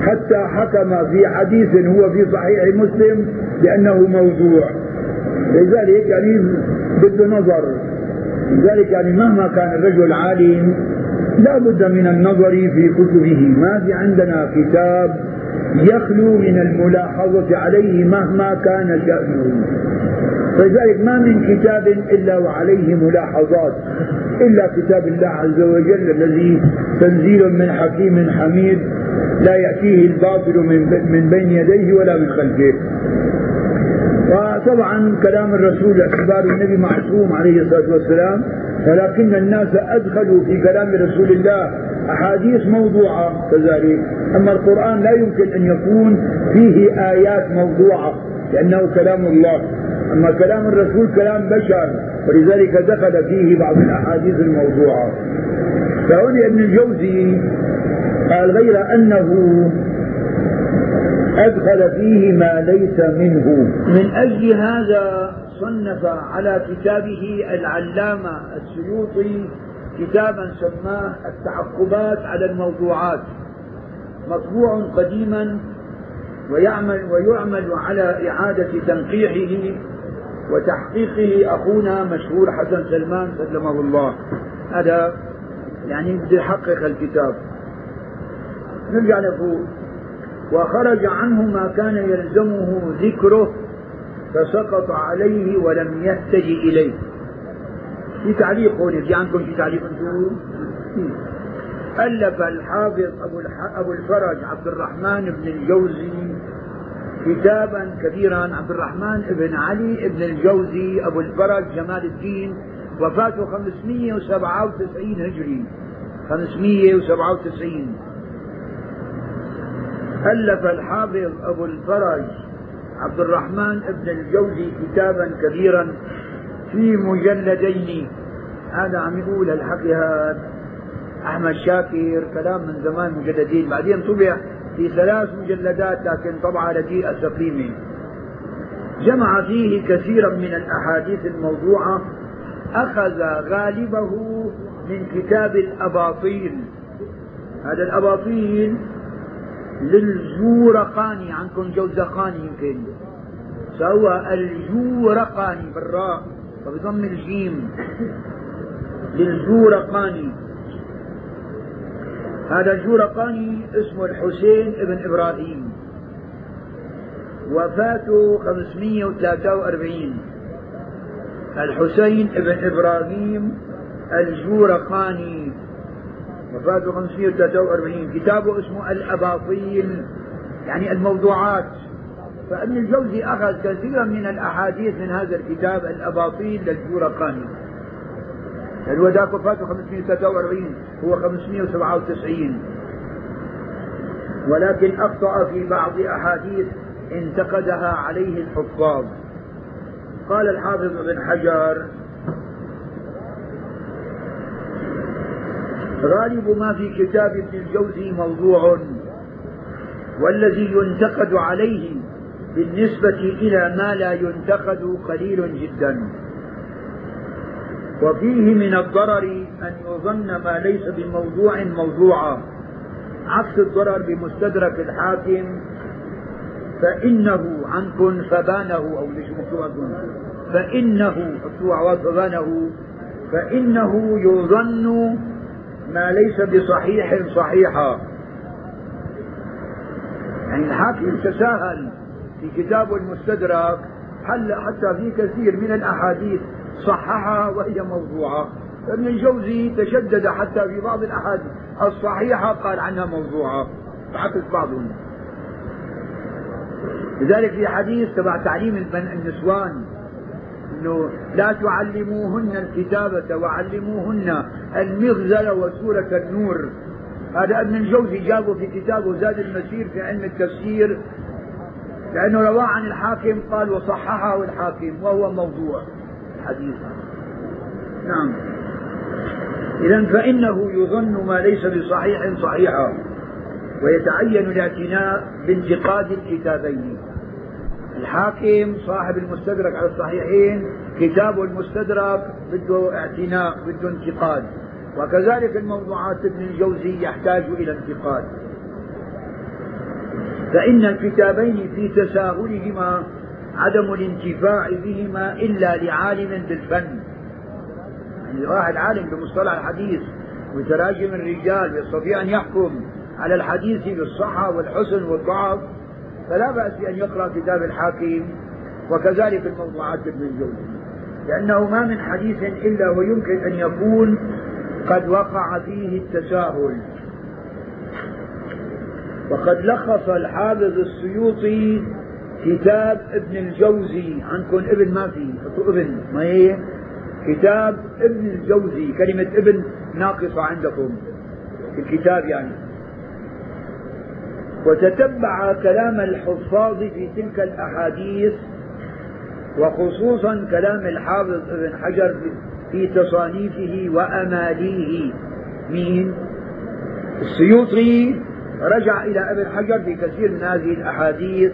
Speaker 1: حتى حكم في حديث هو في صحيح مسلم بأنه موضوع. لذلك يعني بده نظر لذلك يعني مهما كان الرجل عالم لا بد من النظر في كتبه. ما في عندنا كتاب يخلو من الملاحظة عليه مهما كان شأنه. فلذلك ما من كتاب إلا وعليه ملاحظات. إلا كتاب الله عز وجل الذي تنزيل من حكيم حميد لا يأتيه الباطل من بين يديه ولا من خلفه. وطبعا كلام الرسول اعتبار النبي معصوم عليه الصلاة والسلام ولكن الناس أدخلوا في كلام رسول الله أحاديث موضوعة كذلك. أما القرآن لا يمكن أن يكون فيه آيات موضوعة لأنه كلام الله. أما كلام الرسول كلام بشر. ولذلك دخل فيه بعض الأحاديث الموضوعة. فهنا ابن الجوزي قال غير أنه أدخل فيه ما ليس منه. من أجل هذا صنف على كتابه العلامة السيوطي كتابا سماه التعقبات على الموضوعات. مطبوع قديما ويعمل ويعمل على إعادة تنقيحه وتحقيقه أخونا مشهور حسن سلمان سلمه الله. هذا يعني بده يحقق الكتاب. نرجع لفوق وخرج عنه ما كان يلزمه ذكره فسقط عليه ولم يهتدي إليه. في تعليق هون في عندكم في تعليق؟ ألف الحافظ أبو, أبو الفرج عبد الرحمن بن الجوزي كتابا كبيرا عبد الرحمن بن علي بن الجوزي أبو الفرج جمال الدين وفاته 597 هجري. 597 ألف الحافظ أبو الفرج عبد الرحمن بن الجوزي كتابا كبيرا في مجلدين. هذا عم يقول الحكي هذا أحمد شاكر كلام من زمان مجلدين بعدين طبع في ثلاث مجلدات لكن طبعة رديئة سقيمة جمع فيه كثيرا من الأحاديث الموضوعة. أخذ غالبه من كتاب الأباطيل. هذا الأباطيل للجورقاني عندكم جوزقاني يمكن. سوى الجورقاني بالراء وبضم الجيم. للجورقاني. هذا الجورقاني اسمه الحسين ابن إبراهيم. وفاته 543 الحسين ابن إبراهيم الجورقاني وفاته 543 كتابه اسمه الأباطيل يعني الموضوعات. فابن الجوزي أخذ كثيرا من الأحاديث من هذا الكتاب الأباطيل للجورقاني ذاك وفاته 543 هو 597 ولكن أخطأ في بعض أحاديث انتقدها عليه الحفاظ. قال الحافظ ابن حجر غالب ما في كتاب ابن الجوزي موضوع والذي ينتقد عليه بالنسبة إلى ما لا ينتقد قليل جدا. وفيه من الضرر أن يظن ما ليس بموضوع موضوعا. عكس الضرر بمستدرك الحاكم فإنه عنكن فبانه أو ليش فإنه فبانه فإنه يظن ما ليس بصحيح صحيحا. يعني الحاكم تساهل في كتابه المستدرك حل حتى في كثير من الأحاديث صححها وهي موضوعة. ابن الجوزي تشدد حتى في بعض الأحاديث الصحيحة قال عنها موضوعة. بعكس بعضهم. لذلك في حديث تبع تعليم النسوان إنه لا تعلموهن الكتابة وعلموهن المغزل وسورة النور. هذا ابن الجوزي جابه في كتابه زاد المسير في علم التفسير لأنه رواه عن الحاكم قال وصححه الحاكم وهو موضوع. حديث نعم. إذا فإنه يظن ما ليس بصحيح صحيحا ويتعين الاعتناء بانتقاد الكتابين. الحاكم صاحب المستدرك على الصحيحين كتابه المستدرك بده اعتناء بده انتقاد. وكذلك الموضوعات ابن الجوزي يحتاج إلى انتقاد. فإن الكتابين في تساهلهما عدم الانتفاع بهما إلا لعالم بالفن. يعني واحد عالم بمصطلح الحديث وتراجم الرجال يستطيع أن يحكم على الحديث بالصحة والحسن والضعف فلا بأس بأن يقرأ كتاب الحاكم وكذلك الموضوعات ابن الجوزي. لأنه ما من حديث إلا ويمكن أن يكون قد وقع فيه التساهل. وقد لخص الحافظ السيوطي كتاب ابن الجوزي عندكم ابن ما في حطوا ابن ما هي؟ كتاب ابن الجوزي كلمة ابن ناقصة عندكم في الكتاب يعني. وتتبع كلام الحفاظ في تلك الأحاديث وخصوصا كلام الحافظ ابن حجر في تصانيفه وأماليه مين؟ السيوطي رجع إلى ابن حجر في كثير من هذه الأحاديث.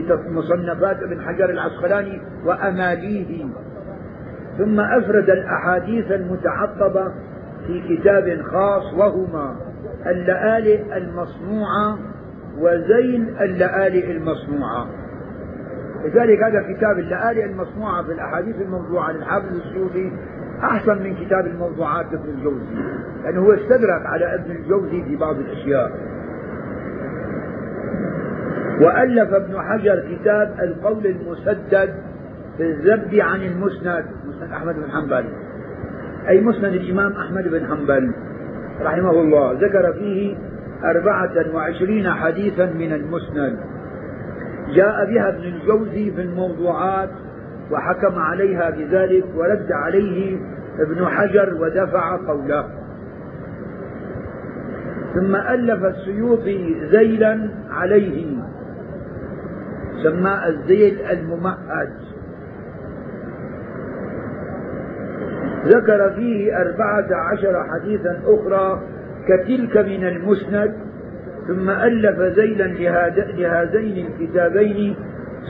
Speaker 1: في مصنفات ابن حجر العسقلاني وأماليه. ثم أفرد الأحاديث المتعقبة في كتاب خاص وهما اللآلئ المصنوعة وزين اللآلئ المصنوعة. لذلك هذا كتاب اللآلئ المصنوعة في الأحاديث الموضوعة للحافظ السيوطي أحسن من كتاب الموضوعات لابن الجوزي لأنه هو استدرك على ابن الجوزي في بعض الأشياء. وألف ابن حجر كتاب القول المسدد في الذب عن المسند مسند أحمد بن حنبل. أي مسند الإمام أحمد بن حنبل رحمه الله. ذكر فيه أربعة وعشرين حديثا من المسند. جاء بها ابن الجوزي في الموضوعات وحكم عليها بذلك ورد عليه ابن حجر ودفع قوله. ثم ألف السيوطي ذيلا عليه. سماه الذيل الممهد. ذكر فيه أربعة عشر حديثا أخرى كتلك من المسند ثم ألف ذيلا لهذين الكتابين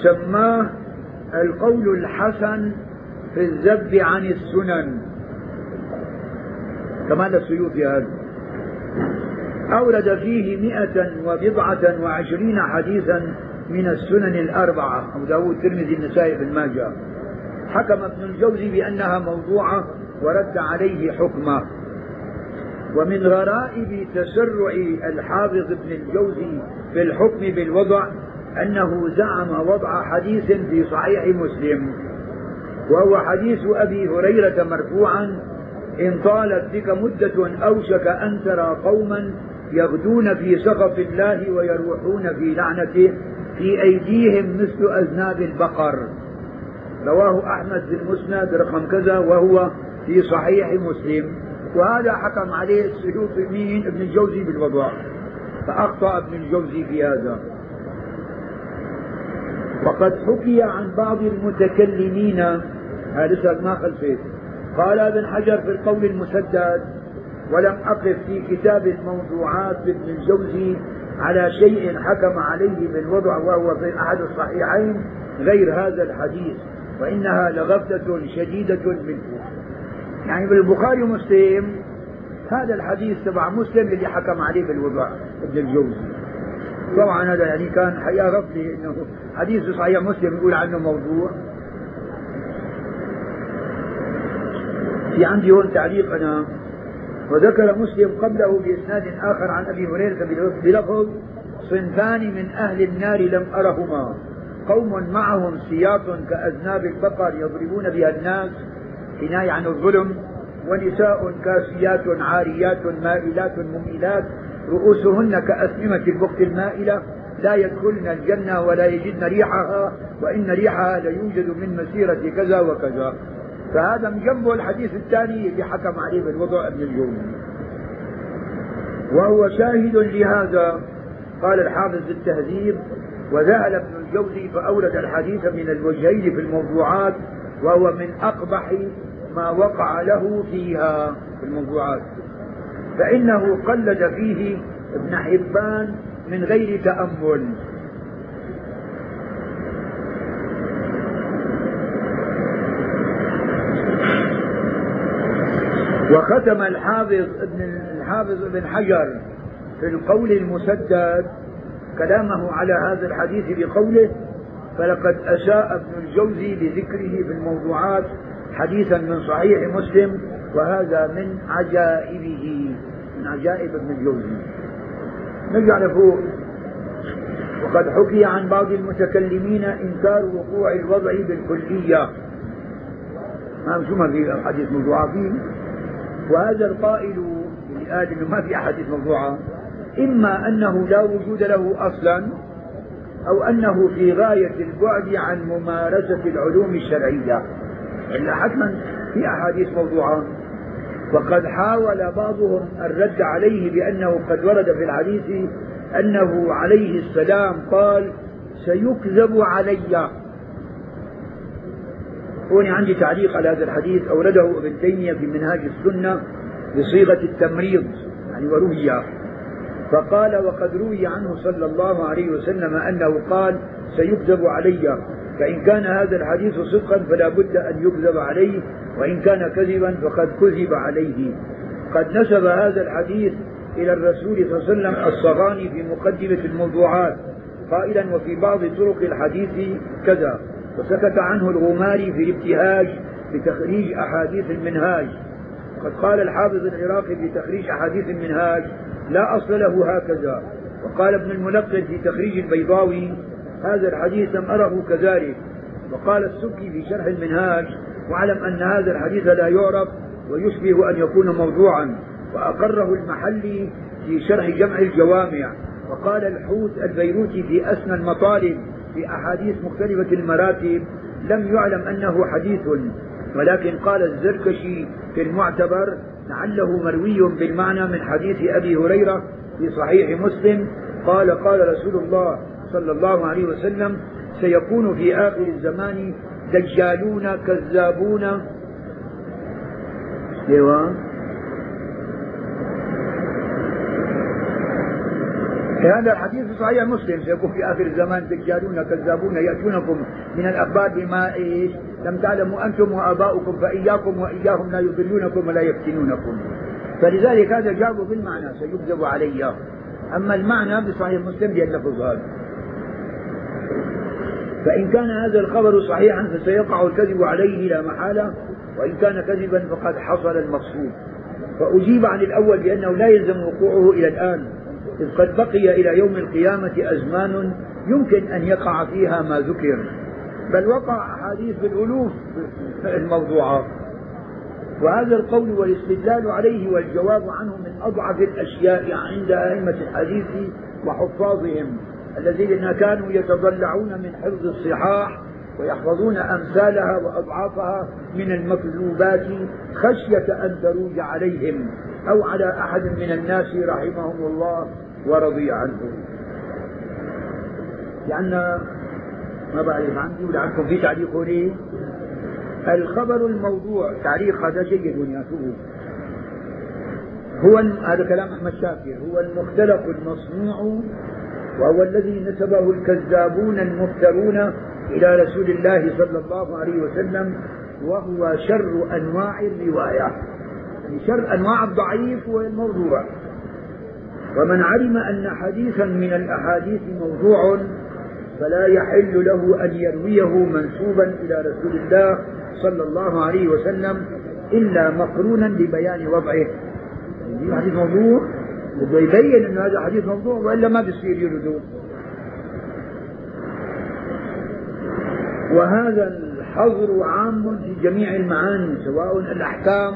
Speaker 1: سماه القول الحسن في الذب عن السنن. كمان السيوطي هذا. أورد فيه مئة وبضعة وعشرين حديثا من السنن الأربعة أبو داود الترمذي النسائي بن ماجه. حكم ابن الجوزي بأنها موضوعة ورد عليه حكمة. ومن غرائب تسرع الحافظ ابن الجوزي في الحكم بالوضع أنه زعم وضع حديث في صحيح مسلم. وهو حديث أبي هريرة مرفوعا
Speaker 2: إن طالت بك مدة أوشك أن ترى قوما يغدون في سخط الله ويروحون في لعنته. في أيديهم مثل أذناب البقر. رواه أحمد في المسند رقم كذا وهو في صحيح مسلم. وهذا حكم عليه السيوطي مين؟ ابن الجوزي بالوضع. فأخطأ ابن الجوزي في هذا. وقد حكي عن بعض المتكلمين. هذا ما خلفت قال ابن حجر في القول المسدد ولم أقف في كتاب الموضوعات لابن الجوزي على شيء حكم عليه بالوضع وهو في أحد الصحيحين غير هذا الحديث وإنها لغفلة شديدة منه. يعني بالبخاري ومسلم هذا الحديث تبع مسلم اللي حكم عليه بالوضع ابن الجوزي طبعا هذا يعني كان حقيقة غفلة إنه حديث صحيح مسلم يقول عنه موضوع. في عندي هون تعليق أنا. وذكر مسلم قبله بإسناد آخر عن أبي هريرة بلفظ صنفان من أهل النار لم أرهما. قوم معهم سياط كأذناب البقر يضربون بها الناس حناية عن الظلم ونساء كاسيات عاريات مائلات مميلات رؤوسهن كأسنمة البخت المائلة لا يدخلن الجنة ولا يجدن ريحها وإن ريحها ليوجد من مسيرة كذا وكذا. فهذا من جنبه الحديث الثاني اللي حكم عليه بالوضع ابن الجوزي وهو شاهد لهذا قال الحافظ التهذيب وذهل ابن الجوزي فأورد الحديث من الوجهين في الموضوعات وهو من أقبح ما وقع له فيها في الموضوعات. فإنه قلد فيه ابن حبان من غير تأمل. وختم الحافظ ابن الحافظ ابن حجر في القول المسدد كلامه على هذا الحديث بقوله فلقد أساء ابن الجوزي بذكره في الموضوعات حديثا من صحيح مسلم وهذا من عجائبه. من عجائب ابن الجوزي. نرجع لفوق. وقد حكي عن بعض المتكلمين إنكار وقوع الوضع بالكلية. ما شو ما في حديث موضوعة فيه وهذا القائل قال انه ما في احاديث موضوعة إما أنه لا وجود له أصلا أو أنه في غاية البعد عن ممارسة العلوم الشرعية. إلا حتما في أحاديث موضوعة. وقد حاول بعضهم الرد عليه بأنه قد ورد في الحديث أنه عليه السلام قال سيكذب علي. هون عندي تعليق على هذا الحديث أورده ابن تيمية في منهاج السنة بصيغة التمريض يعني وروي. فقال وقد روي عنه صلى الله عليه وسلم أنه قال سيكذب علي. فإن كان هذا الحديث صدقا فلا بد أن يكذب عليه وإن كان كذبا فقد كذب عليه. قد نسب هذا الحديث إلى الرسول صلى الله عليه وسلم الصغاني في مقدمة الموضوعات قائلا وفي بعض طرق الحديث كذا. وسكت عنه الغماري في الابتهاج بتخريج أحاديث المنهاج. قد قال الحافظ العراقي في تخريج أحاديث المنهاج لا أصل له هكذا. وقال ابن الملقن في تخريج البيضاوي هذا الحديث لم أره كذلك. وقال السكي في شرح المنهاج واعلم أن هذا الحديث لا يعرف ويشبه أن يكون موضوعا. وأقره المحلي في شرح جمع الجوامع. وقال الحوت البيروتي في أسنى المطالب في أحاديث مختلفة المراتب لم يعلم أنه حديث. ولكن قال الزركشي في المعتبر لعله مروي بالمعنى من حديث أبي هريرة في صحيح مسلم قال قال رسول الله صلى الله عليه وسلم سيكون في آخر الزمان دجالون كذابون. أيوه هذا الحديث في صحيح مسلم سيكون في آخر الزمان دجالون كذابون يأتونكم من الأخبار بما إيش؟ لم تعلموا أنتم وآباؤكم فإياكم وإياهم لا يضلونكم ولا يفتنونكم. فلذلك هذا جابوا بالمعنى سيكذب علي. أما المعنى بصحيح مسلم باللفظ هذا. فإن كان هذا الخبر صحيحا فسيقع الكذب عليه لا محالة وإن كان كذبا فقد حصل المقصود. فأجيب عن الأول بأنه لا يلزم وقوعه إلى الآن. إذ قد بقي إلى يوم القيامة أزمان يمكن أن يقع فيها ما ذكر. بل وقع أحاديث بالألوف الموضوعات وهذا القول والاستدلال عليه والجواب عنه من أضعف الأشياء عند أئمة الحديث وحفاظهم الذين كانوا يتضلعون من حفظ الصحاح ويحفظون أمثالها وأضعافها من المكذوبات خشية أن تروج عليهم أو على أحد من الناس رحمهم الله. ورضي عنهم لأن ما بعرف عندي ولا عندكم في تعليق لي. الخبر الموضوع تعليق هذا جيد ياسوه هو هذا كلام أحمد شاكر هو المختلق المصنوع وهو الذي نسبه الكذابون المفترون إلى رسول الله صلى الله عليه وسلم وهو شر أنواع الرواية. يعني شر أنواع الضعيف والموضوع. ومن علم أن حديثا من الأحاديث موضوع فلا يحل له أن يرويه منسوبا إلى رسول الله صلى الله عليه وسلم إلا مقرونا ببيان وضعه. حديث موضوع؟ بده يبين أن هذا حديث موضوع وإلا ما بيصير يردوه وهذا الحظر عام في جميع المعاني سواء الأحكام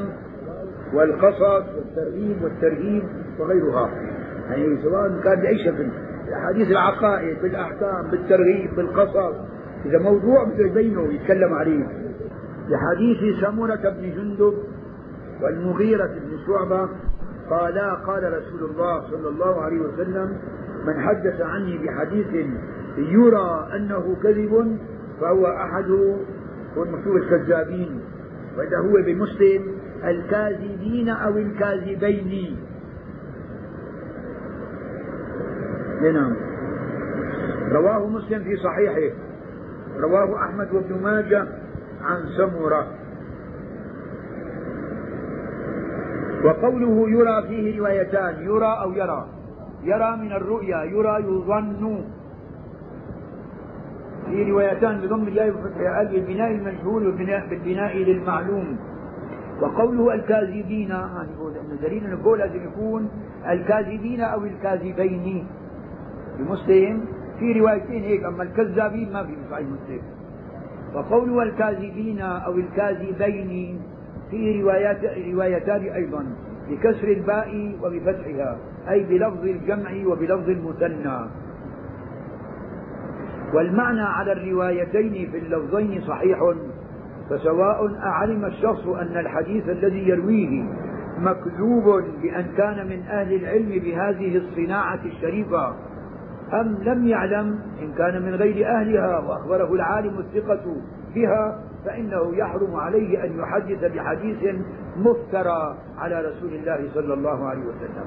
Speaker 2: والقصص والترغيب والترهيب وغيرها. يعني سواء كان بأي شكل الأحاديث العقائد بالأحكام بالترغيب بالقصص. إذا موضوع بده يبينه يتكلم عليه. لحديث سمرة بن جندب والمغيرة بن شعبة. قالا قال رسول الله صلى الله عليه وسلم من حدث عني بحديث يرى أنه كذب فهو أحد مكتوب الكذابين وإذا هو بمسلم الكاذبين أو الكاذبين. نعم. رواه مسلم في صحيحه. رواه أحمد وابن ماجه عن سمرة. وقوله يرى فيه روايتان يرى أو يرى. يرى من الرؤيا يرى يظن. في روايتان بضم الياء وفتحها قال بالبناء المجهول بالبناء للمعلوم. وقوله الكاذبين يعني انه دليل انه لازم يكون الكاذبين أو الكاذبين. بمسلم في روايتين هيك أما الكذابين ما في صحيح مسلم. وقوله الكاذبين أو الكاذبين في روايات روايتان أيضا بكسر الباء وبفتحها أي بلفظ الجمع وبلفظ المثنى. والمعنى على الروايتين في اللفظين صحيح فسواء أعلم الشخص أن الحديث الذي يرويه مكذوب بأن كان من أهل العلم بهذه الصناعة الشريفة أم لم يعلم إن كان من غير أهلها وأخبره العالم الثقة بها فإنه يحرم عليه أن يحدث بحديث مفترى على رسول الله صلى الله عليه وسلم.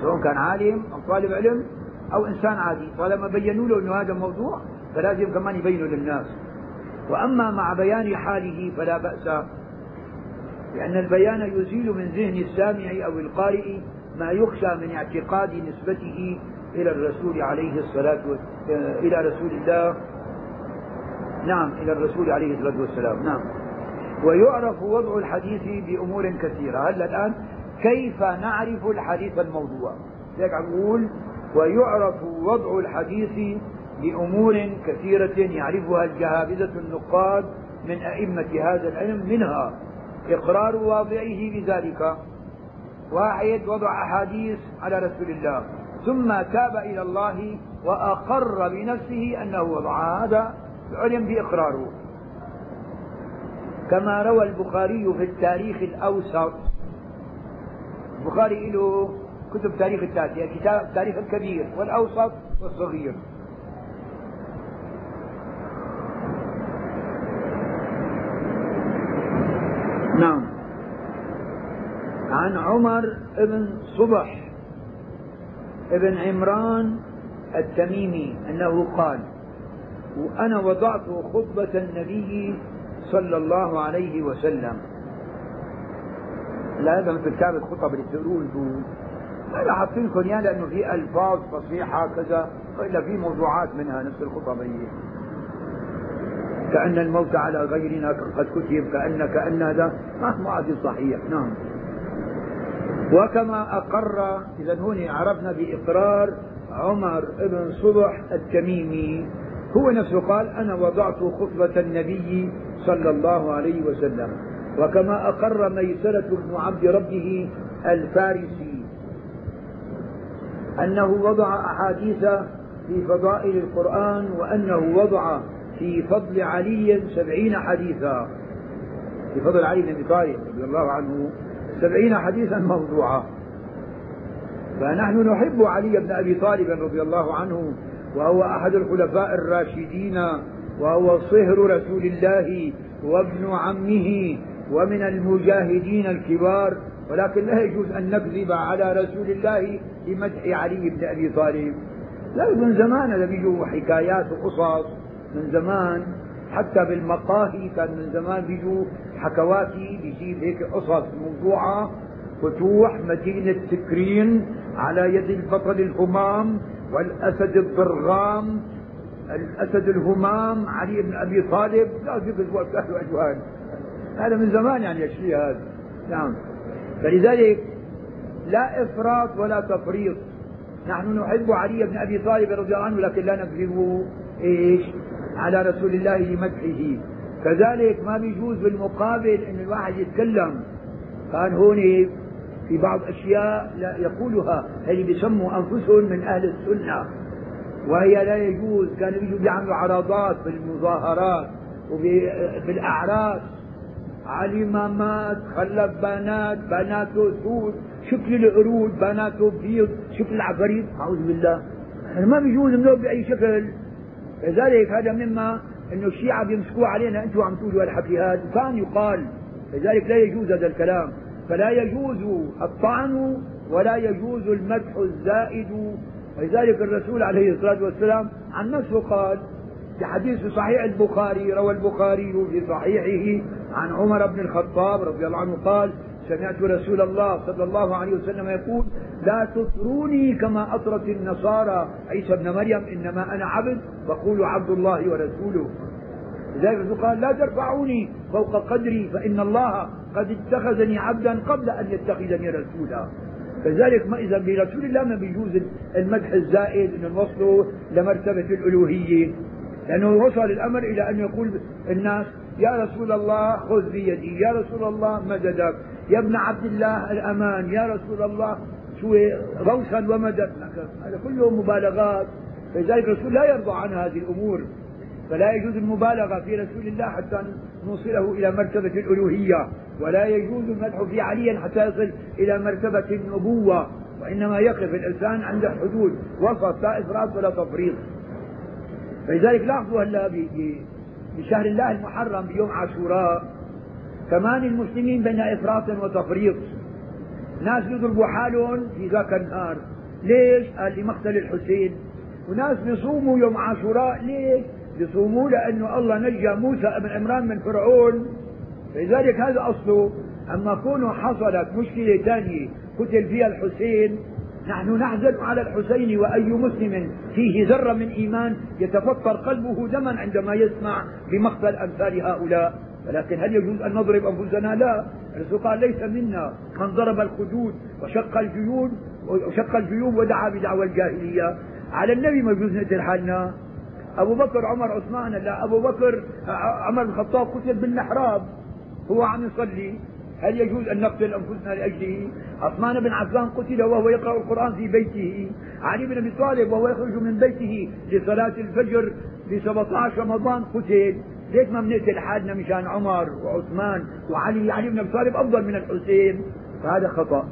Speaker 2: سواء كان عالم أو طالب علم أو إنسان عادي طالما بينوا له أنه هذا موضوع فلازم كمان يبينه للناس. وأما مع بيان حاله فلا بأس لأن البيان يزيل من ذهن السامع أو القارئ ما يخشى من اعتقاد نسبته إلى الرسول عليه الصلاة والسلام إلى رسول الله. نعم إلى الرسول عليه الصلاة والسلام. نعم. ويعرف وضع الحديث بأمور كثيرة. هلا الآن كيف نعرف الحديث الموضوع؟ لذلك عم نقول ويعرف وضع الحديث بأمور كثيرة يعرفها الجهابذة النقاد من أئمة هذا العلم منها. إقرار واضعه بذلك. واحد وضع أحاديث على رسول الله ثم تاب إلى الله وأقر بنفسه أنه وضع هذا علم بإقراره كما روى البخاري في التاريخ الأوسط. البخاري له كتب تاريخ التاسع كتاب التاريخ الكبير والأوسط والصغير. نعم. عن عمر بن صبح ابن عمران التميمي أنه قال وأنا وضعت خطبة النبي صلى الله عليه وسلم. لا هذا مثل كتاب الخطب اللي أنتم أنا حاطين لكم اياه لأنه في ألفاظ فصيحة كذا وإلا في موضوعات منها نفس الخطب هي. كأن الموت على غيرنا قد كتب كأن كأن هذا. ما عاد صحيح. نعم. وكما أقر إذا هنا عرفنا بإقرار عمر بن صبح التميمي. هو نفسه قال أنا وضعت خطبة النبي صلى الله عليه وسلم. وكما أقر ميسرة بن عبد ربه الفارسي. أنه وضع أحاديث في فضائل القرآن وأنه وضع في فضل علي سبعين حديثا. في فضل علي بن أبي طالب رضي الله عنه. سبعين حديثا موضوعا. فنحن نحب علي بن أبي طالب رضي الله عنه وهو أحد الخلفاء الراشدين وهو صهر رسول الله وابن عمه ومن المجاهدين الكبار. ولكن لا يجوز أن نكذب على رسول الله بمدح علي بن أبي طالب. لا من زمان هذا بيجوا حكايات وقصص. من زمان حتى بالمقاهي كان من زمان بيجوا حكواتي بيجيب هيك قصص موضوعة فتوح مدينة سكرين على يد البطل الهمام والأسد الضرغام الأسد الهمام علي بن أبي طالب. لا يقصوا أفكار وأجوان. هذا من زمان يعني الشيء هذا. نعم. فلذلك لا إفراط ولا تفريط. نحن نحب علي بن أبي طالب رضي الله عنه لكن لا نكذب إيش؟ على رسول الله لمدحه كذلك ما بيجوز بالمقابل أن الواحد يتكلم. كان هون في بعض أشياء لا يقولها. اللي بيسموا أنفسهم من أهل السنة. وهي لا يجوز. كانوا بيجوا بيعملوا عرضات بالمظاهرات وبالأعراس. علي ما مات خلف بنات بناته سود شكل القرود بناته بيض شكل العفاريت. أعوذ بالله. يعني ما بيجوز منه بأي شكل. لذلك هذا مما انه الشيعة بيمسكوه علينا أنتم عم تقولوا الحكي هذا. كان يقال لذلك لا يجوز هذا الكلام. فلا يجوز الطعن ولا يجوز المدح الزائد. ولذلك الرسول عليه الصلاة والسلام عن نفسه قال في حديث صحيح البخاري روى البخاري في صحيحه عن عمر بن الخطاب رضي الله عنه قال سمعت رسول الله صلى الله عليه وسلم يقول لا تطروني كما أطرت النصارى. عيسى بن مريم إنما أنا عبد فقولوا عبد الله ورسوله. لذلك قال لا ترفعوني فوق قدري فإن الله قد اتخذني عبدا قبل أن يتخذني رسولا. فذلك ما إذا برسول الله ما بيجوز المدح الزائد أن نوصله لمرتبة الألوهية. لأنه وصل الأمر إلى أن يقول الناس يا رسول الله خذ بيدي. يا رسول الله مددك. يا ابن عبد الله الأمان. يا رسول الله شو غوثا ومدد. هذا كله مبالغات. فلذلك الرسول لا يرضى عن هذه الأمور. فلا يجوز المبالغة في رسول الله حتى نوصله إلى مرتبة الألوهية. ولا يجوز المدح في علي حتى يصل إلى مرتبة النبوة. وإنما يقف الإنسان عند حدود وسط لا إفراط ولا تفريط. فلذلك لاحظوا هلا بشهر الله المحرم بيوم عاشوراء كمان المسلمين بين إفراط وتفريط. ناس يضربوا حالهم في ذاك النهار. ليش؟ قال لمقتل الحسين. وناس بيصوموا يوم عاشوراء. ليش؟ بيصوموا لأنه الله نجى موسى بن عمران من فرعون. لذلك هذا أصله. أما كونه حصلت مشكلة ثانية قتل فيها الحسين نحن نحزن على الحسين وأي مسلم فيه ذرة من إيمان يتفطر قلبه دما عندما يسمع بمقتل أمثال هؤلاء. ولكن هل يجوز أن نضرب أنفسنا؟ لا. الرسول قال ليس منا. من ضرب الخدود وشق الجيوب وشق الجيوب ودعا بدعوى الجاهلية. على النبي ما يجوز نقتل حالنا. أبو بكر عمر عثمان لا أبو بكر عمر بن الخطاب قتل بالمحراب. هو عم يصلي. هل يجوز أن نقتل أنفسنا لأجله؟ عثمان بن عفان قتل وهو يقرأ القرآن في بيته. علي بن أبي طالب وهو يخرج من بيته لصلاة الفجر في 17 رمضان قتل. ليش ما بنقتل حالنا مشان عمر وعثمان وعلي؟ علي بن أبي طالب أفضل من الحسين. فهذا خطأ.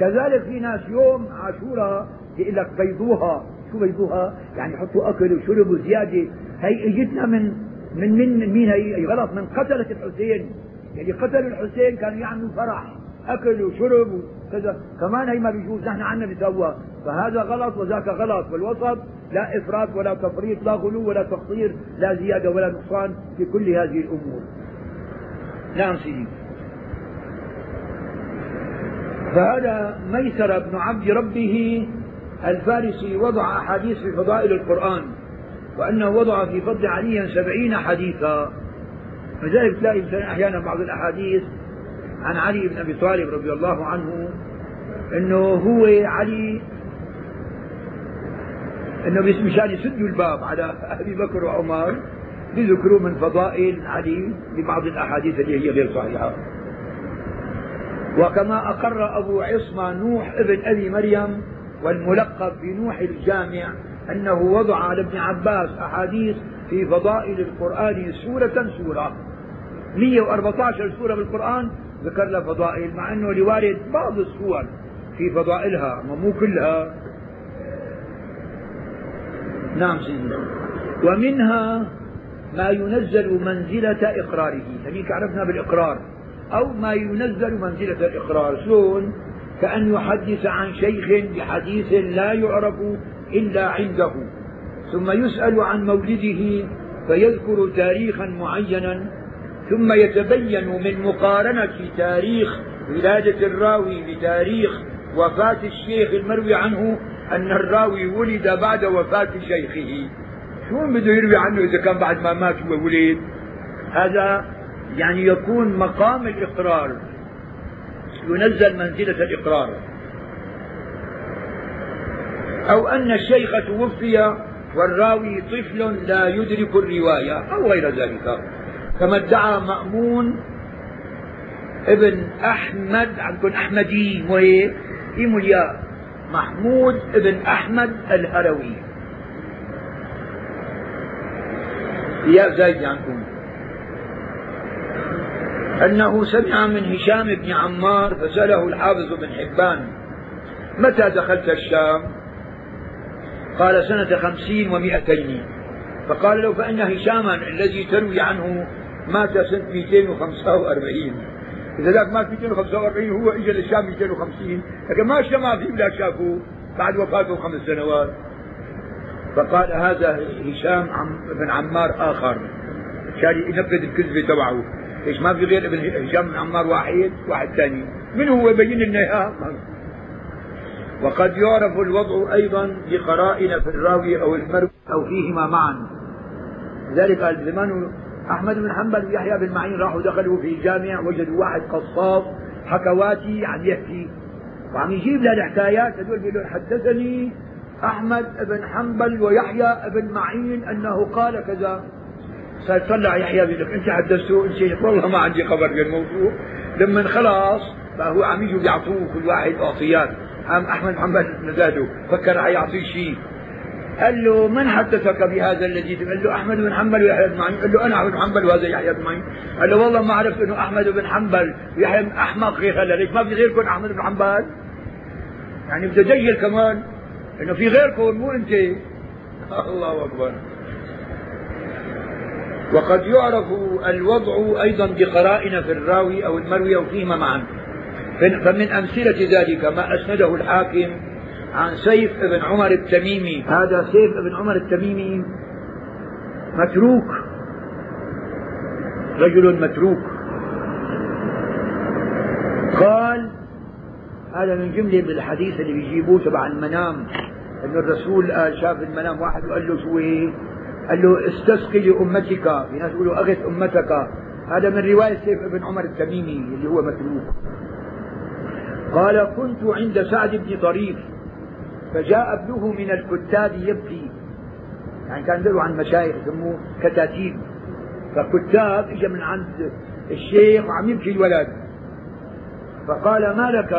Speaker 2: كذلك في ناس يوم عاشوراء يقول لك بيضوها. شو بيضوها؟ يعني يحطوا أكل وشرب وزيادة. هي اجتنا من من من مين هي غلط؟ من قتله الحسين. يعني قتلوا الحسين كانوا يعملوا فرح. اكل وشرب وكذا كمان هي ما بيجوز نحن عنا بسوا فهذا غلط وذاك غلط. والوسط لا إفراط ولا تفريط لا غلو ولا تقصير لا زيادة ولا نقصان في كل هذه الأمور. نعم سيدي. فهذا ميسر بن عبد ربه الفارسي وضع أحاديث في فضائل القرآن وأنه وضع في فضل علي سبعين حديثا. فذلك تلاقي أحيانا بعض الأحاديث عن علي بن أبي طالب رضي الله عنه أنه هو علي أنه مشان يسدوا الباب على أبي بكر وعمر بذكروا من فضائل علي ببعض الأحاديث اللي هي غير صحيحة. وكما أقر أبو عصمة نوح ابن أبي مريم والملقب بنوح الجامع أنه وضع على ابن عباس أحاديث في فضائل القرآن سورة سورة. 114 سورة بالقرآن ذكر لها فضائل مع أنه لوارد بعض السور في فضائلها مو كلها. نعم سيدي. ومنها ما ينزل منزلة إقراره هذيك عرفنا بالإقرار. أو ما ينزل منزلة الإقرار شلون؟ كأن يحدث عن شيخ بحديث لا يعرف إلا عنده ثم يسأل عن مولده فيذكر تاريخا معينا. ثم يتبين من مقارنة تاريخ ولادة الراوي بتاريخ وفاة الشيخ المروي عنه أن الراوي ولد بعد وفاة شيخه. شو بده يروي عنه إذا كان بعد ما مات وولد هذا يعني يكون مقام الإقرار. ينزل منزلة الإقرار. أو أن الشيخ توفي والراوي طفل لا يدرك الرواية أو غير ذلك. كما ادعى مأمون ابن أحمد عندكم أحمدي مو هيك؟ الياء؟ محمود ابن أحمد الهروي. يا زايد عنكم أنه سمع من هشام بن عمار فسأله الحافظ بن حبان متى دخلت الشام؟ قال سنة خمسين ومائتين. فقال له فإن هشاما الذي تروي عنه مات سنة 245 إذا ذاك مات 245 هو إجا للشام 250 لكن ما اجتمع فيه ولا شافوه بعد وفاته خمس سنوات. فقال هذا هشام بن عمار آخر. عشان ينفذ الكذبة تبعه. ليش ما في غير ابن هشام بن عمار واحد واحد ثاني. من هو يبين لنا وقد يعرف الوضع أيضا بقرائن في الراوي أو المروي أو فيهما معا. لذلك قال زمان أحمد بن حنبل ويحيى بن معين راحوا دخلوا في جامع وجدوا واحد قصاص حكواتي عم يحكي. وعم يجيب لها الحكايات هذول بيقولوا حدثني أحمد بن حنبل ويحيى بن معين أنه قال كذا. طلع يحيى بيقول لك أنت حدثته؟ انت والله ما عندي خبر بالموضوع لما خلاص فهو عم يجوا بيعطوه كل واحد أعطيات. عم أحمد محمد نزاده فكر حيعطيه شيء. قال له من حدثك بهذا الذي قال له أحمد بن حنبل ويحيى بن معين. قال له أنا أحمد بن حنبل وهذا يحيى بن معين. قال له والله ما عرفت إنه أحمد بن حنبل ويحيى أحمق غير هلا ليش ما في غيركم أحمد بن حنبل. يعني دجل كمان. إنه في غيركم مو أنت. الله أكبر. وقد يعرف الوضع أيضا بقرائن في الراوي أو المروي أو فيهما معا. فمن أمثلة ذلك ما أسنده الحاكم عن سيف بن عمر التميمي. هذا سيف بن عمر التميمي متروك. رجل متروك. قال هذا من جملة الحديث اللي بيجيبوه تبع المنام. أن الرسول قال شاف المنام واحد وقال له شو هيك قال له استسقي لأمتك. في ناس يقولوا أغث أمتك. هذا من رواية سيف بن عمر التميمي اللي هو متروك. قال كنت عند سعد بن طريف. فجاء ابنه من الكتاب يبكي. يعني كان له عن مشايخ يسموه كتاتيب. فكتاب اجى من عند الشيخ وعم يبكي الولد. فقال ما لك؟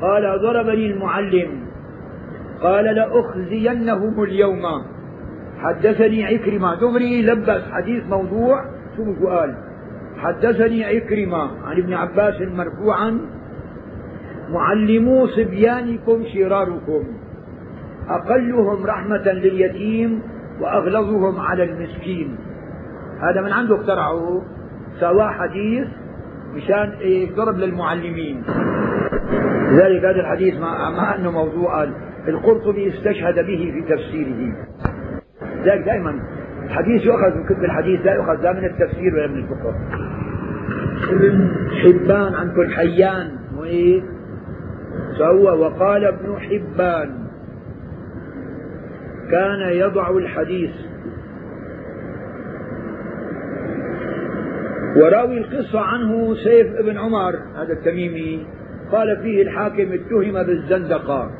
Speaker 2: قال ضربني المعلم. قال لأخزينهم اليوم. حدثني عكرمة. دغري لبس حديث موضوع شو سؤال؟ حدثني عكرمة عن ابن عباس مرفوعا معلمو صبيانكم شراركم. أقلهم رحمة لليتيم وأغلظهم على المسكين. هذا من عنده اخترعه سواه حديث مشان إيه ضرب للمعلمين. لذلك هذا الحديث مع, أنه موضوع القرطبي استشهد به في تفسيره. ذلك دائما. الحديث يؤخذ من كتب الحديث لا يؤخذ لا من التفسير ولا من الفقه. ابن حبان عن كل حيان وإيه؟ فهو وقال ابن حبان كان يضع الحديث. وراوي القصة عنه سيف ابن عمر هذا التميمي قال فيه الحاكم اتهم بالزندقة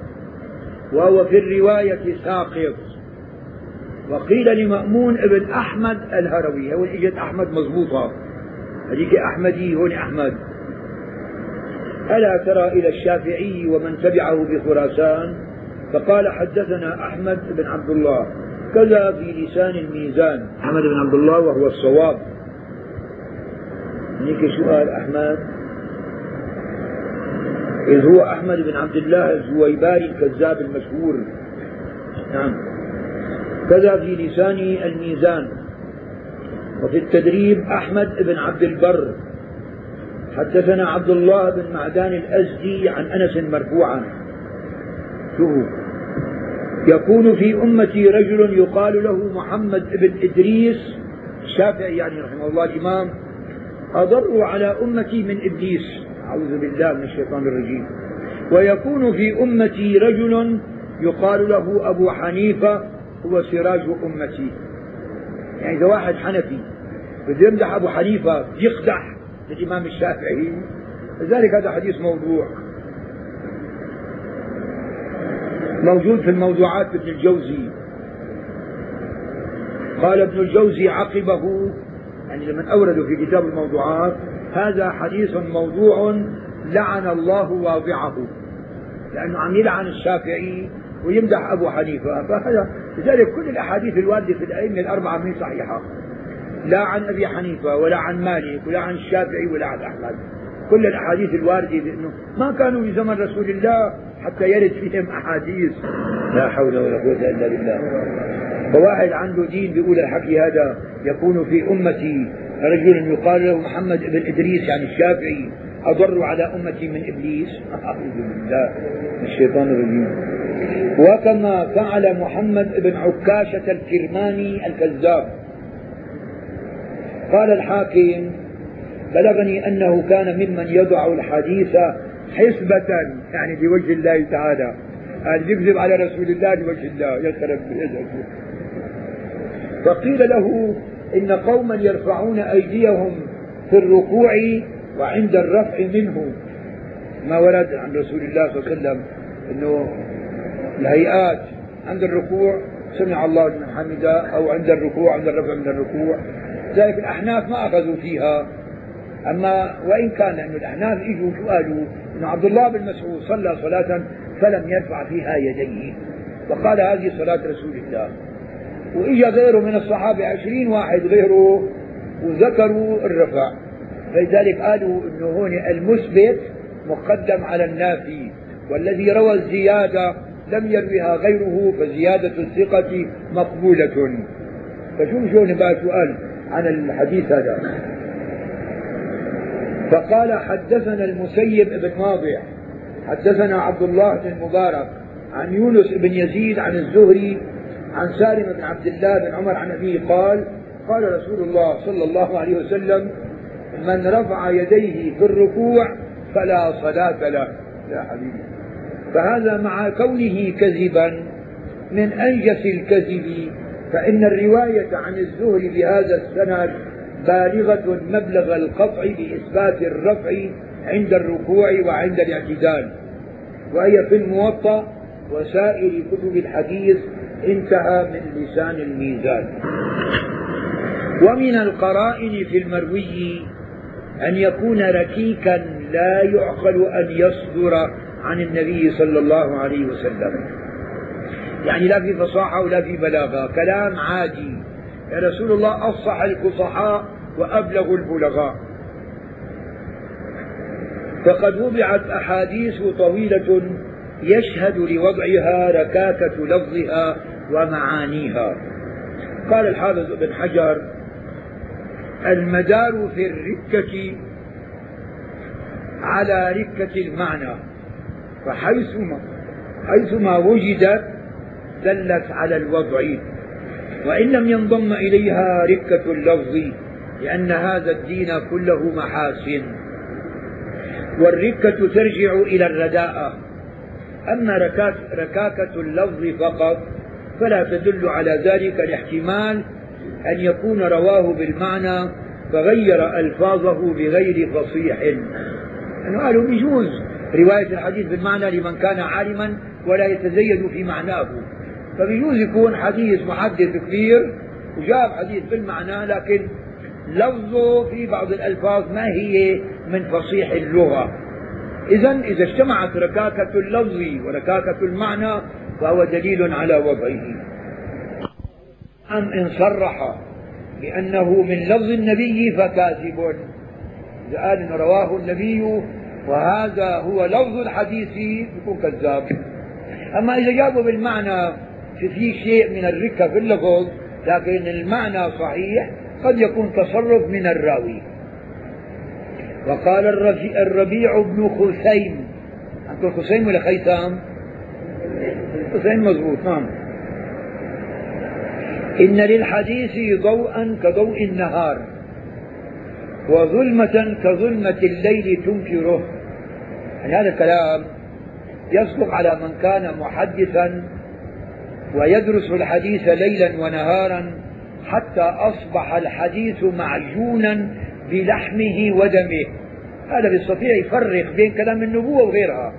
Speaker 2: وهو في الرواية ساقط. وقيل لمأمون ابن أحمد الهروي هو اجت أحمد مضبوطة. هذيك أحمدي هون أحمد. ألا ترى إلى الشافعي ومن تبعه بخراسان؟ فقال حدثنا أحمد بن عبد الله كذا في لسان الميزان. أحمد بن عبد الله وهو الصواب. هيك سؤال أحمد. إذ هو أحمد بن عبد الله الزويباري الكذاب المشهور. نعم. كذا في لسان الميزان. وفي التدريب أحمد بن عبد البر. حدثنا عبد الله بن معدان الأزدي عن أنس مرفوعا. شوفوا. يكون في أمتي رجل يقال له محمد بن إدريس الشافعي يعني رحمه الله الإمام. أضر على أمتي من إبليس أعوذ بالله من الشيطان الرجيم. ويكون في أمتي رجل يقال له أبو حنيفة هو سراج أمتي. يعني إذا واحد حنفي بده يمدح أبو حنيفة يقدح الإمام الشافعي. لذلك هذا حديث موضوع. موجود في الموضوعات ابن الجوزي. قال ابن الجوزي عقبه يعني لمن أوردوا في كتاب الموضوعات هذا حديث موضوع لعن الله واضعه. لأنه عم يلعن الشافعي ويمدح أبو حنيفة فهذا لذلك كل الأحاديث الواردة في الأئمة الأربعة من صحيحة. لا عن أبي حنيفة ولا عن مالك ولا عن الشافعي ولا عن أحمد. كل الأحاديث الواردة بأنه ما كانوا في زمن رسول الله حتى يرد فيهم أحاديث. لا حول ولا قوة إلا بالله. فواحد عنده دين بيقول الحكي هذا يكون في أمتي. رجل يقال له محمد بن إدريس يعني الشافعي. أضر على أمتي من إبليس. أعوذ بالله من الشيطان الرجيم. وكما فعل محمد بن عكاشة الكرماني الكذاب. قال الحاكم بلغني أنه كان ممن يضع الحديث حسبة يعني بوجه الله تعالى. قال يكذب على رسول الله بوجه الله يخرب فقيل له إن قوما يرفعون أيديهم في الركوع وعند الرفع منه. ما ورد عن رسول الله صلى الله عليه وسلم أنه الهيئات عند الركوع سمع الله لمن حمده أو عند الركوع عند الرفع من الركوع. ذلك الأحناف ما أخذوا فيها. أما وإن كان أن الأحناف إجوا شو قالوا أن عبد الله بن مسعود صلى صلاة فلم يرفع فيها يديه. وقال هذه صلاة رسول الله. وإجا غيره من الصحابة عشرين واحد غيره وذكروا الرفع. فلذلك قالوا أنه هون المثبت مقدم على النافي. والذي روى الزيادة لم يروها غيره فزيادة الثقة مقبولة. فشو شو نبقى سؤال؟ عن الحديث هذا. فقال حدثنا المسيب بن واضح حدثنا عبد الله بن المبارك عن يونس بن يزيد عن الزهري عن سالم بن عبد الله بن عمر عن أبيه قال قال رسول الله صلى الله عليه وسلم من رفع يديه في الركوع فلا صلاة له. يا حبيبي. فهذا مع كونه كذبا من أنجس الكذب فإن الرواية عن الزهري بهذا السند بالغة مبلغ القطع بإثبات الرفع عند الركوع وعند الاعتدال وهي في الموطأ وسائر كتب الحديث انتهى من لسان الميزان. ومن القرائن في المروي أن يكون ركيكا لا يعقل أن يصدر عن النبي صلى الله عليه وسلم. يعني لا في فصاحة ولا في بلاغة. كلام عادي يا رسول الله أفصح الفصحاء وأبلغ البلغاء. فقد وضعت أحاديث طويلة يشهد لوضعها ركاكة لفظها ومعانيها. قال الحافظ ابن حجر المدار في الركة على ركة المعنى. فحيثما حيثما وجدت دلت على الوضع. وإن لم ينضم إليها ركة اللفظ لأن هذا الدين كله محاسن والركة ترجع إلى الرداءة أما ركاكة اللفظ فقط فلا تدل على ذلك الاحتمال أن يكون رواه بالمعنى فغير ألفاظه بغير فصيح. قالوا يجوز رواية الحديث بالمعنى لمن كان عالما ولا يتزيد في معناه. فبيجوز يكون حديث محدث كبير وجاب حديث بالمعنى لكن لفظه في بعض الألفاظ ما هي من فصيح اللغة. إذا إذا اجتمعت ركاكة اللفظ وركاكة المعنى فهو دليل على وضعه. أم إن صرح بأنه من لفظ النبي فكاذب. إذا قال إن رواه النبي وهذا هو لفظ الحديث يكون كذاب. أما إذا جابوا بالمعنى في شيء من الركة في اللفظ لكن المعنى صحيح قد يكون تصرف من الراوي. وقال الربيع بن خثيم عندكم خثيم ولا خيثام؟ خثيم مضبوط نعم. إن للحديث ضوءا كضوء النهار وظلمة كظلمة الليل تنكره. يعني هذا الكلام يصدق على من كان محدثا ويدرس الحديث ليلا ونهارا حتى أصبح الحديث معجونا بلحمه ودمه. هذا بيستطيع يفرق بين كلام النبوة وغيرها.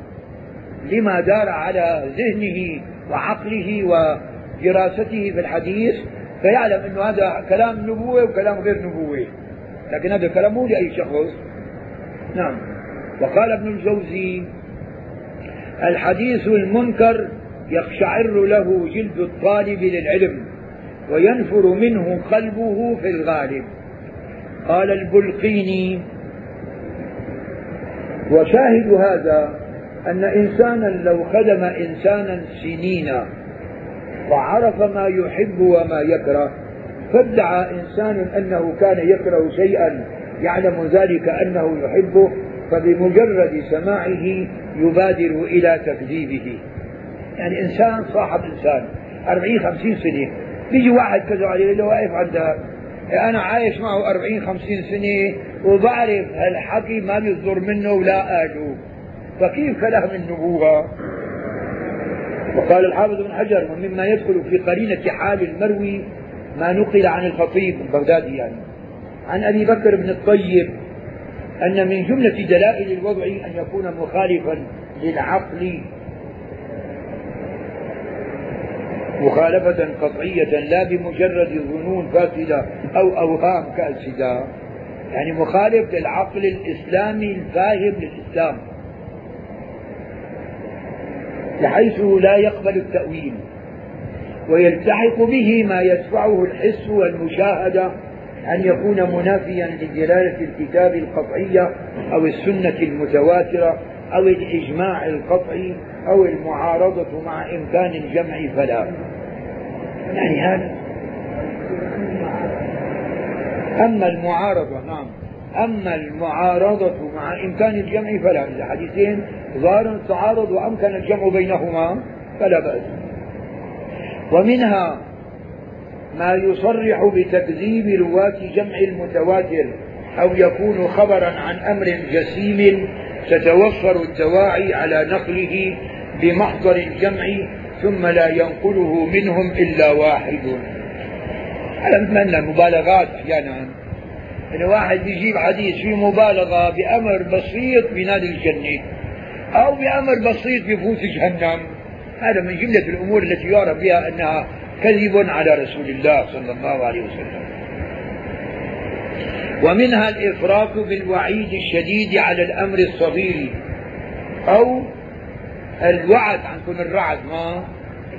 Speaker 2: لما دار على ذهنه وعقله ودراسته في الحديث فيعلم أنه هذا كلام نبوة وكلام غير نبوة. لكن هذا كلام مو لأي شخص. نعم. وقال ابن الجوزي الحديث المنكر يقشعر له جلد الطالب للعلم وينفر منه قلبه في الغالب. قال البلقيني وشاهد هذا أن إنسانا لو خدم إنسانا سنين وعرف ما يحب وما يكره فادعى إنسان أنه كان يكره شيئا يعلم ذلك أنه يحبه فبمجرد سماعه يبادر إلى تكذيبه. يعني إنسان صاحب إنسان. أربعين خمسين سنة. بيجي واحد كذا عليه له واقف عند أنا عايش معه أربعين خمسين سنة وبعرف هالحكي ما بيصدر منه ولا قاله فكيف كلام النبوة؟ وقال الحافظ بن حجر ومما يدخل في قرينة حال المروي ما نقل عن الخطيب البغدادي يعني. عن أبي بكر بن الطيب أن من جملة دلائل الوضع أن يكون مخالفا للعقل مخالفة قطعية لا بمجرد ظنون فاسدة أو أوهام كاسدة يعني مخالف للعقل الإسلامي الفاهم للإسلام. بحيث لا يقبل التأويل. ويلتحق به ما يدفعه الحس والمشاهدة أن يكون منافيا لدلالة الكتاب القطعية أو السنة المتواترة أو الإجماع القطعي أو المعارضة مع إمكان الجمع فلا. يعني هذا. أما المعارضة نعم. أما المعارضة مع إمكان الجمع فلا. إذا حديثين ظاهر تعارض وأمكن الجمع بينهما فلا بأس. ومنها ما يصرح بتكذيب رواة جمع المتواتر أو يكون خبرا عن أمر جسيم تتوفر الدواعي على نقله بمحضر الجمع ثم لا ينقله منهم إلا واحد. على مثل المبالغات أحيانا إن واحد يجيب حديث فيه مبالغة بأمر بسيط بنادي الجنة أو بأمر بسيط بفوت جهنم. هذا من جملة الأمور التي يعرف بها أنها كذب على رسول الله صلى الله عليه وسلم. ومنها الإفراط بالوعيد الشديد على الأمر الصغير أو الوعد عنكم الرعد ما؟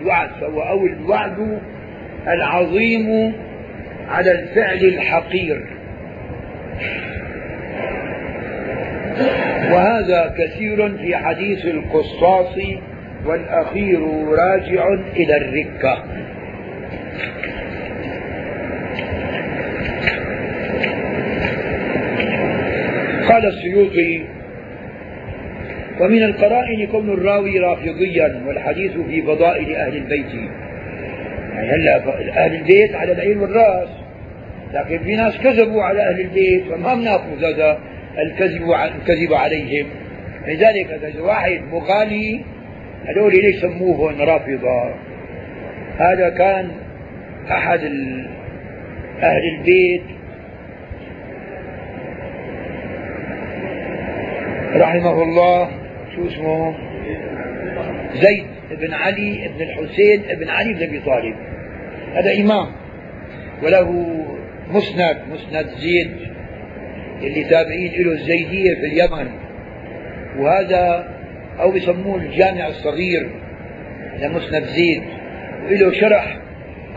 Speaker 2: الوعد فهو أو الوعد العظيم على الفعل الحقير. وهذا كثير في حديث القصاص والأخير راجع إلى الركة. قال السيوطي ومن القرائن كون الراوي رافضيا والحديث في فضائل أهل البيت. يعني هلا أهل البيت على العين والرأس لكن في ناس كذبوا على أهل البيت فما بناخذ هذا الكذب الكذب عليهم. لذلك إذا واحد مغالي هذول ليش سموهم رافضة؟ هذا كان أحد أهل البيت. رحمه الله. شو اسمه؟ زيد بن علي بن الحسين بن علي بن أبي طالب. هذا إمام. وله مسند مسند زيد اللي تابعين له الزيدية في اليمن. وهذا أو بسموه الجامع الصغير لمسند زيد. وله شرح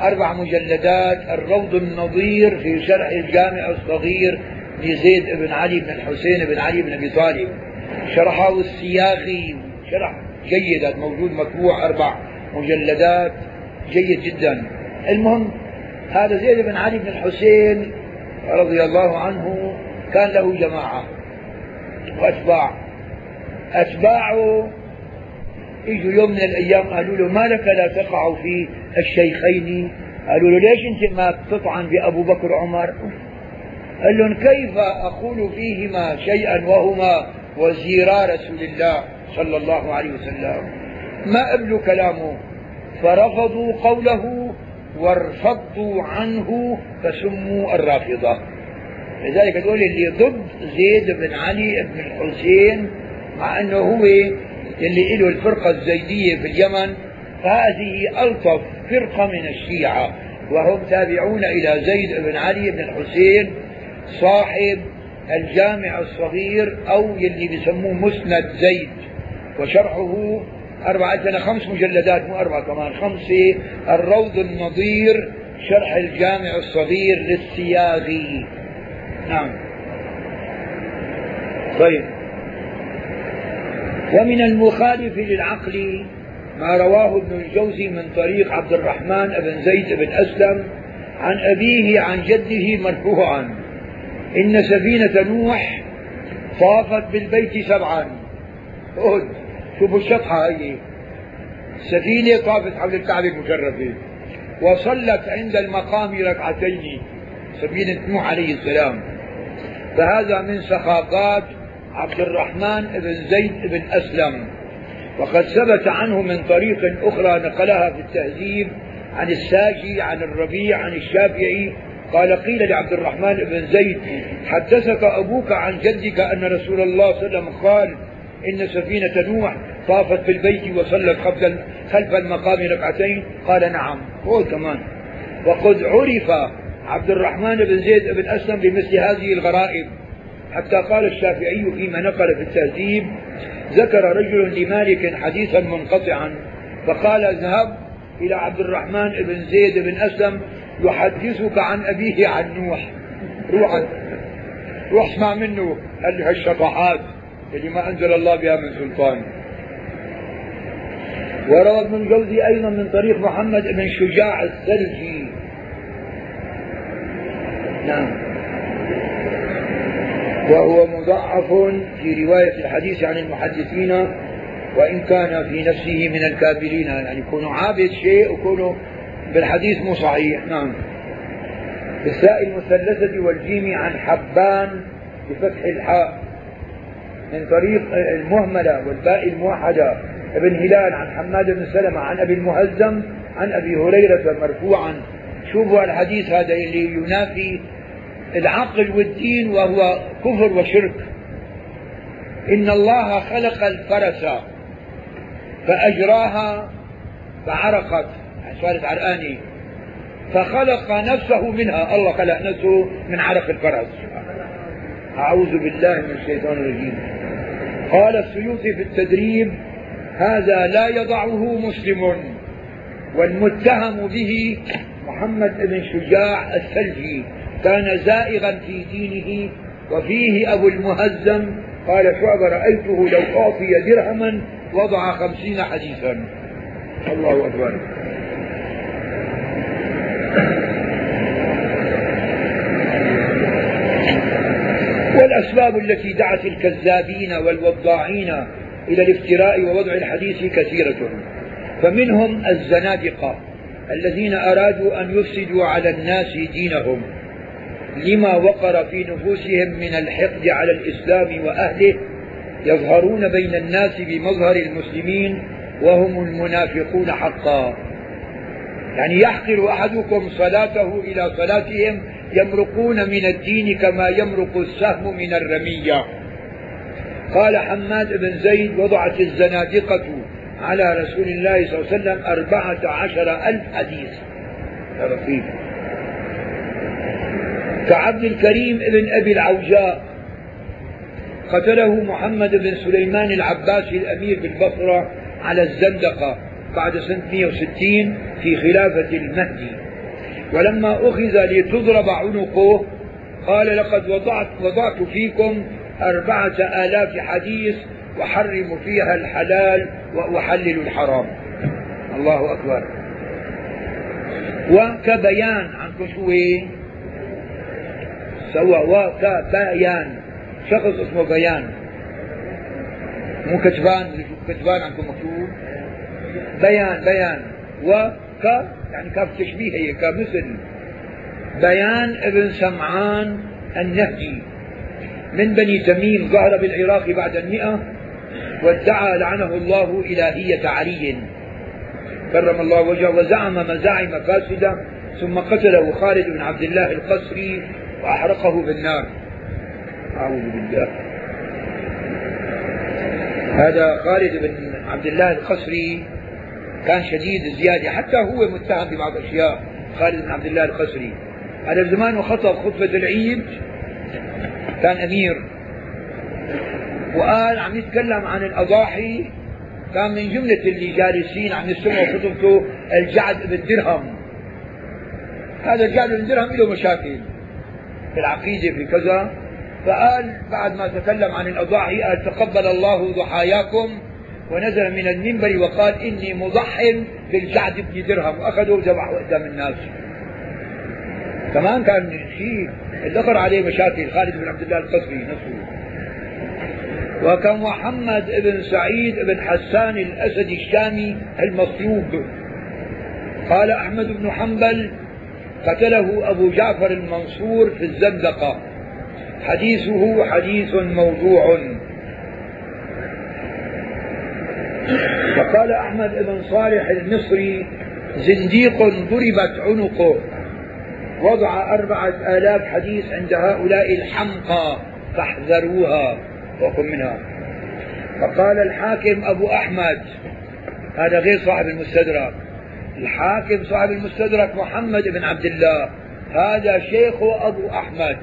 Speaker 2: أربع مجلدات الروض النظير في شرح الجامع الصغير لزيد بن علي بن الحسين بن علي بن أبي طالب. شرحه السياخي شرح جيد موجود مطبوع أربع مجلدات جيد جدا. المهم هذا زيد بن علي بن الحسين رضي الله عنه كان له جماعة وأتباع. أتباعه اجوا يوم من الأيام قالوا له ما لك لا تقع في الشيخين؟ قالوا له ليش أنت ما تطعن بابو بكر وعمر؟ قال لهم كيف أقول فيهما شيئا وهما وزيرا رسول الله صلى الله عليه وسلم. ما قبلوا كلامه؟ فرفضوا قوله وارفضوا عنه فسموا الرافضة. لذلك هذول اللي ضد زيد بن علي بن الحسين مع إنه هو اللي له الفرقة الزيدية في اليمن فهذه ألطف فرقة من الشيعة. وهم تابعون إلى زيد بن علي بن الحسين صاحب الجامع الصغير أو يلي بيسموه مسند زيد وشرحه أربعة سنة خمس مجلدات مو أربعة كمان خمسة. الروض النظير شرح الجامع الصغير للسياغي. نعم. طيب. ومن المخالف للعقل ما رواه ابن الجوزي من طريق عبد الرحمن بن زيد بن أسلم عن أبيه عن جده مرفوعا. إن سفينة نوح طافت بالبيت سبعا. خذ شوفوا الشطحة هي السفينة طافت حول الكعبة المشرفة. وصلت عند المقام ركعتين. سفينة نوح عليه السلام. فهذا من سخاقات عبد الرحمن بن زيد بن أسلم. وقد ثبت عنه من طريق أخرى نقلها في التهذيب عن الساجي عن الربيع عن الشافعي قال قيل لعبد الرحمن بن زيد حدثك أبوك عن جدك أن رسول الله صلى الله عليه وسلم قال إن سفينة نوح طافت في البيت وصلت خلف المقام ركعتين. قال نعم. هو كمان. وقد عرف عبد الرحمن بن زيد بن أسلم بمثل هذه الغرائب. حتى قال الشافعي فيما نقل في التهذيب ذكر رجل لمالك حديثا منقطعا فقال اذهب إلى عبد الرحمن بن زيد بن أسلم يحدثك عن أبيه عن نوح. روح روح اسمع منه. قال له هالشطحات اللي ما أنزل الله بها من سلطان؟ وروى ابن الجوزي أيضا من طريق محمد بن شجاع السلجي نعم. وهو مضعف في رواية الحديث عن المحدثين وإن كان في نفسه من الكابرين يعني يكون عابد شيء ويكون بالحديث مو صحيح. نعم. بالساء المثلثة والجيم عن حبان بفتح الحاء من طريق المهملة والباء الموحدة. ابن هلال عن حماد بن سلمة عن أبي المهزم عن أبي هريرة مرفوعا. شوفوا الحديث هذا اللي ينافي العقل والدين وهو كفر وشرك. إن الله خلق الفرس فأجراها فعرقت. صارت عرقانة فخلق نفسه منها. الله خلق نفسه من عرق الفرس. أعوذ بالله من الشيطان الرجيم. قال السيوطي في التدريب هذا لا يضعه مسلم. والمتهم به محمد بن شجاع الثلجي كان زائغا في دينه وفيه أبو المهزم. قال شعب رأيته لو أعطي درهما وضع خمسين حديثا. الله أكبر. التي دعت الكذابين والوضاعين إلى الافتراء ووضع الحديث كثيرة. فمنهم الزنادقة الذين أرادوا أن يفسدوا على الناس دينهم لما وقر في نفوسهم من الحقد على الإسلام وأهله يظهرون بين الناس بمظهر المسلمين وهم المنافقون حقا. يعني يحقر أحدكم صلاته إلى صلاتهم يمرقون من الدين كما يمرق السهم من الرمية. قال حماد بن زيد وضعت الزنادقة على رسول الله صلى الله عليه وسلم أربعة عشر ألف حديث. كعبد الكريم ابن أبي العوجاء قتله محمد بن سليمان العباسي الأمير بالبصرة على الزندقة بعد سنة 160 في خلافة المهدي. ولما أخذ لتضرب عنقه قال لقد وضعت, وضعت فيكم أربعة آلاف حديث وحرم فيها الحلال وأحلل الحرام. الله أكبر. وكبيان عنكم شو سوى وكبيان شخص اسمه بيان. مو كتبان كتبان عندكم مكتوب؟ بيان بيان. وك يعني كاف تشبيه هي كمثل بيان ابن سمعان النهجي من بني تميم ظهر بالعراق بعد المئة وادعى لعنه الله إلهية علي. كرم الله وجهه وزعم مزاعم فاسدة ثم قتله خالد بن عبد الله القسري وأحرقه بالنار. أعوذ بالله. هذا خالد بن عبد الله القسري كان شديد الزيادة. حتى هو متهم ببعض الأشياء. خالد بن عبد الله القسري هذا زمان خطب خطبة العيد كان أمير. وقال عم يتكلم عن الأضاحي. كان من جملة اللي جالسين عم يستمعوا خطبته الجعد بن درهم هذا الجعد بن درهم له مشاكل في العقيدة في كذا. فقال بعد ما تكلم عن الأضاحي قال تقبل الله ضحاياكم. ونزل من المنبر وقال إني مضح بالجعد بن درهم وأخذه وذبحه قدام الناس. كمان كان شيء ذكر عليه مشاكل خالد بن عبد الله القصري نفسه. وكان محمد بن سعيد بن حسان الأسد الشامي المصلوب قال أحمد بن حنبل قتله أبو جعفر المنصور في الزندقة. حديثه حديث موضوع. وقال أحمد بن صالح المصري زنديق ضربت عنقه. وضع أربعة آلاف حديث عند هؤلاء الحمقى فاحذروها وكن منها. فقال الحاكم أبو أحمد هذا غير صاحب المستدرك. الحاكم صاحب المستدرك محمد بن عبد الله هذا شيخه أبو أحمد.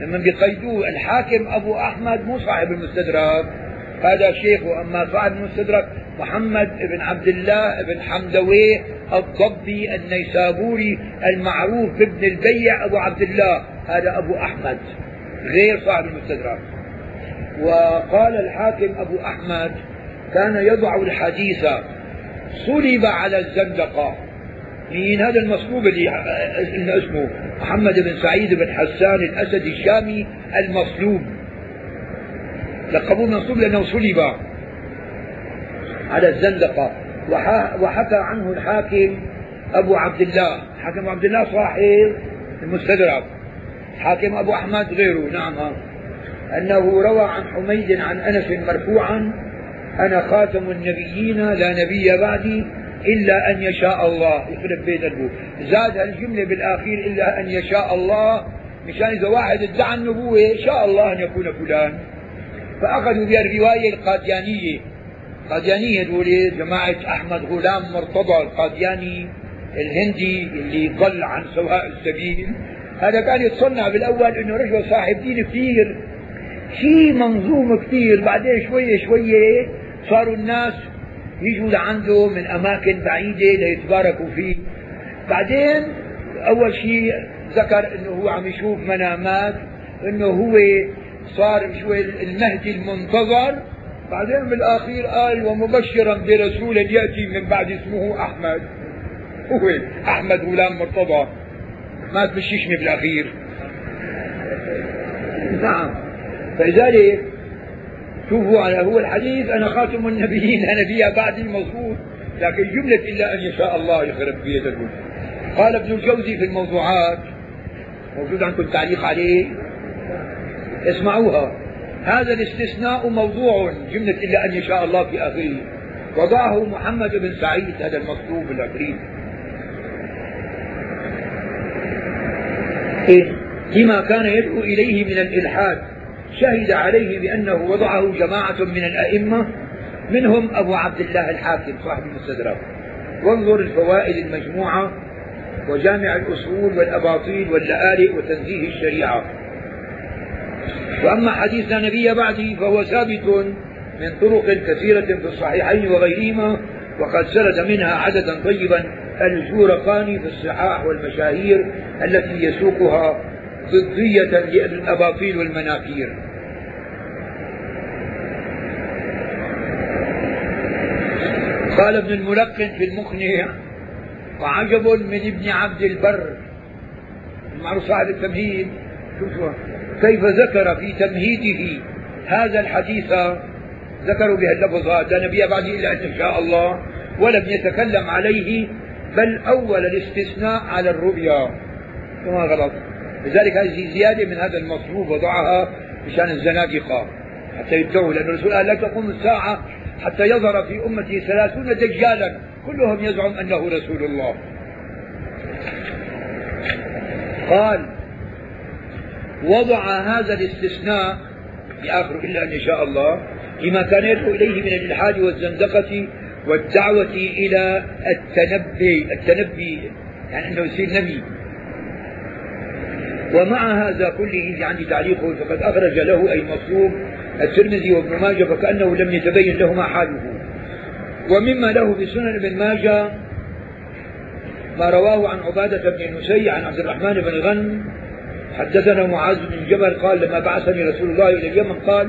Speaker 2: لما بيقيدوه الحاكم أبو أحمد مو صاحب المستدرك. هذا شيخه أما صاحب المستدرك محمد بن عبد الله بن حمدويه الضبي النيسابوري المعروف بابن البيع أبو عبد الله. هذا أبو أحمد غير صاحب المستدرك. وقال الحاكم أبو أحمد كان يضع الحديث صلب على الزندقة. مين هذا المصلوب اللي اسمه محمد بن سعيد بن حسان الأسد الشامي المصلوب. لقبوه منصوب لأنه صلب على الزندقة. وحكى عنه الحاكم أبو عبد الله. حاكم عبد الله صاحب المستدرك. حاكم أبو أحمد غيره. نعم. أنه روى عن حميد عن أنس مرفوعا أنا خاتم النبيين لا نبي بعدي إلا أن يشاء الله. يخرب بيت أبوه زاد الجملة بالآخير إلا أن يشاء الله مشان إذا واحد ادعى النبوة شاء الله أن يكون فلان. فأخذوا بها الرواية القاديانية. القاديانية دول جماعة أحمد غلام مرتضى القادياني الهندي اللي ضل عن سواء السبيل. هذا كان يتصنع بالأول أنه رجل صاحب دين كثير شيء منظوم كثير. بعدين شوية شوية صاروا الناس يجوا لعنده من أماكن بعيدة ليتباركوا فيه. بعدين أول شيء ذكر أنه هو عم يشوف منامات أنه هو صار شوي المهدي المنتظر بعدين بالأخير قال ومبشرا برسول يأتي من بعد اسمه أحمد. هو أحمد غلام مرتضى. ما تبششني بالأخير. نعم. فلذلك شوفوا على هو الحديث أنا خاتم النبيين أنا فيها بعد المظبوط لكن جملة إلا أن يشاء الله يخرب بيدكم قال ابن الجوزي في الموضوعات موجود عندكم تعليق عليه؟ اسمعوها. هذا الاستثناء موضوع جملة إلا أن يشاء الله في آخره وضعه محمد بن سعيد هذا المطلوب العفريت إيه؟ لما كان يدعو إليه من الإلحاد. شهد عليه بأنه وضعه جماعة من الأئمة. منهم أبو عبد الله الحاكم صاحب المستدرك. وانظر الفوائد المجموعة وجامع الأصول والأباطيل واللآلئ وتنزيه الشريعة. وأما حديث لا نبي بعدي فهو ثابت من طرق كثيرة في الصحيحين وغيرهما وقد سرد منها عددا طيبا الزورقاني في الصحاح والمشاهير التي يسوقها ضدية للأباطيل والمناكير. قال ابن الملقن في المقنع وعجب من ابن عبد البر المعروف صاحب التمهيد شوفوا كيف ذكر في تمهيده هذا الحديث ذكروا بها اللفظات لا نبي بعد إلا أن شاء الله ولم يتكلم عليه بل أول الاستثناء على الرؤيا. كما غلط. لذلك هذه زيادة من هذا المطلوب وضعها مشان الزنادقة. حتى يبتغوا لأن الرسول قال لا تقوم الساعة حتى يظهر في أمتي ثلاثون دجالا. كلهم يزعم أنه رسول الله. قال وضع هذا الاستثناء في آخر إلا أن شاء الله لما كان يدعو إليه من الإلحاد والزندقة والدعوة إلى التنبي التنبي يعني أنه يصير نبي. ومع هذا كله عندي تعليقه فقد أخرج له أي مطلوب الترمذي وابن ماجه فكأنه لم يتبين لهما حاله ومما له في سنن ابن ماجه ما رواه عن عبادة بن نسي عن عبد الرحمن بن غن حدثنا معاذ بن جبل قال لما بعثني رسول الله إلى اليمن قال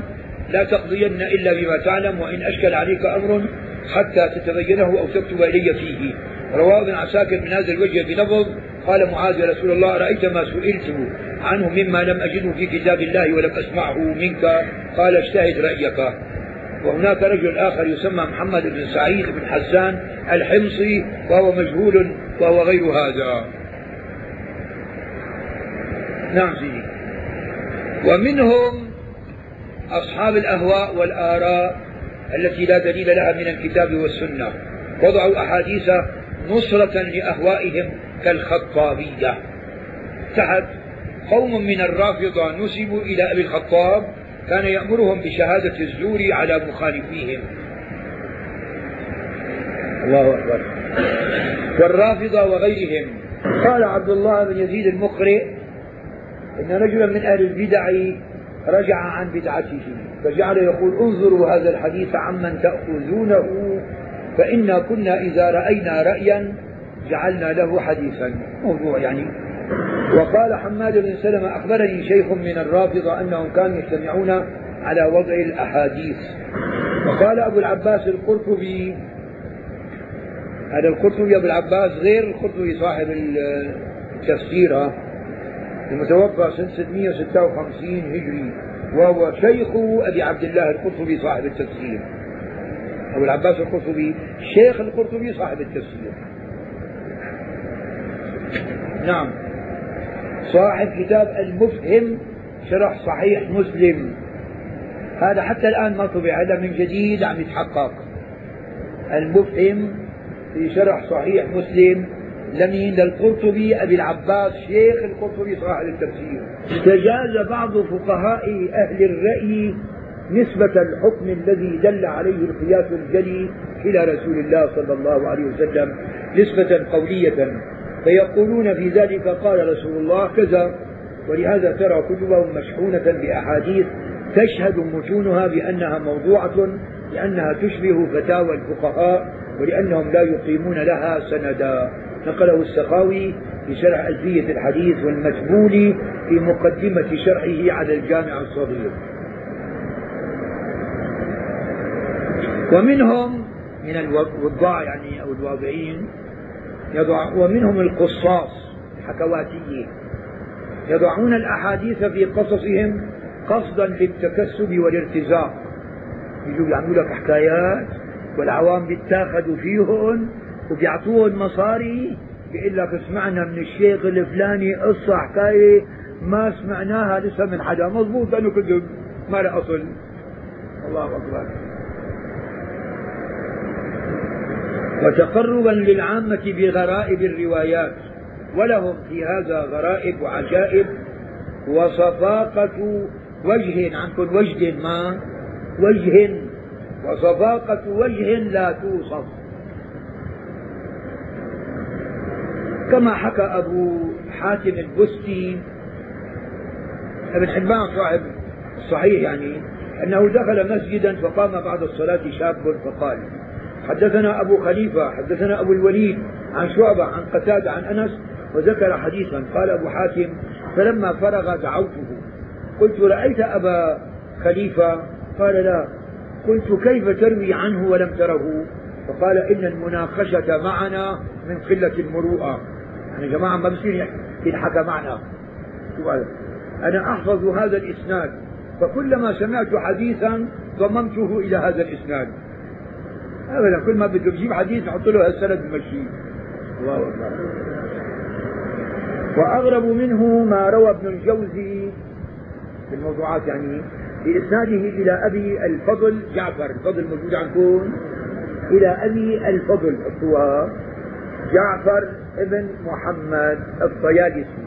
Speaker 2: لا تقضين إلا بما تعلم وإن أشكل عليك أمر حتى تتبينه أو تكتب إلي فيه. رواه ابن عساكر من هذا الوجه بلفظ قال معاذ يا رسول الله أرأيت ما سئلت عنه مما لم أجده في كتاب الله ولم أسمعه منك. قال اجتهد رأيك. وهناك رجل آخر يسمى محمد بن سعيد بن حسان الحمصي وهو مجهول وهو غير هذا. نعم سيدي ومنهم أصحاب الأهواء والآراء التي لا دليل لها من الكتاب والسنة. وضعوا أحاديث نصرة لأهوائهم كالخطابية. تحت قوم من الرافضة نسبوا إلى أبي الخطاب. كان يأمرهم بشهادة الزور على مخالفيهم. الله أكبر. والرافضة وغيرهم. قال عبد الله بن يزيد المقرئ إن رجلا من أهل البدع رجع عن بدعته. فجعل يقول انظروا هذا الحديث عمن تأخذونه. فإنا كنا إذا رأينا رأيا جعلنا له حديثا موضوع يعني. وقال حماد بن سلمة أخبرني شيخ من الرافضة أنهم كانوا يجتمعون على وضع الأحاديث. وقال أبو العباس القرطبي هذا القرطبي أبو العباس غير القرطبي صاحب التفسير المتوفى سنة 656 هجري وهو شيخ أبي عبد الله القرطبي صاحب التفسير أبو العباس القرطبي شيخ القرطبي صاحب التفسير نعم. صاحب كتاب المفهم شرح صحيح مسلم. هذا حتى الآن ما طبع هذا من جديد عم يتحقق. المفهم في شرح صحيح مسلم لمين؟ للقرطبي أبي العباس شيخ القرطبي صاحب التفسير. استجاز بعض فقهاء أهل الرأي نسبة الحكم الذي دل عليه القياس الجلي إلى رسول الله صلى الله عليه وسلم نسبة قولية. فيقولون في ذلك قال رسول الله كذا ولهذا ترى كتبهم مشحونة بأحاديث تشهد متونها بأنها موضوعة لأنها تشبه فتاوى الفقهاء ولأنهم لا يقيمون لها سندا. نقله السخاوي في شرح ألفية الحديث والمتبولي في مقدمة شرحه على الجامع الصغير. ومنهم من الوضاع يعني أو الواضعين يضع ومنهم القصاص الحكواتيين يضعون الأحاديث في قصصهم قصدا للتكسب والارتزاق. يجوا يعملوا لك حكايات والعوام بيتاخذوا فيهم وبيعطوهم مصاري بيقول لك سمعنا من الشيخ الفلاني قصة حكاية ما سمعناها لسه من حدا مضبوط لأنه كذب ما له أصل. الله أكبر. وتقربا للعامة بغرائب الروايات ولهم في هذا غرائب وعجائب. وصفاقة وجه عندكم وجد ما؟ وجه. وصفاقة وجه لا توصف. كما حكى أبو حاتم البستي. ابن حبان صاحب الصحيح يعني أنه دخل مسجدا فقام بعد الصلاة شاب فقال حدثنا أبو خليفة حدثنا أبو الوليد عن شعبة عن قتادة عن أنس وذكر حديثا. قال أبو حاتم فلما فرغ دعوته قلت رأيت أبا خليفة؟ قال لا. قلت كيف تروي عنه ولم تره؟ فقال إن المناقشة معنا من قلة المروءة. يعني جماعة ما بصير ينحكى معنا أنا أحفظ هذا الإسناد. فكلما سمعت حديثا ضممته إلى هذا الإسناد. أبدا كل ما بده يجيب حديث نحط له هالسند بمشيه الله أكبر. وأغرب منه ما روى ابن الجوزي في الموضوعات يعني بإسناده إلى أبي الفضل جعفر الفضل موجود عندكم. إلى أبي الفضل الطواب جعفر ابن محمد الطيالسي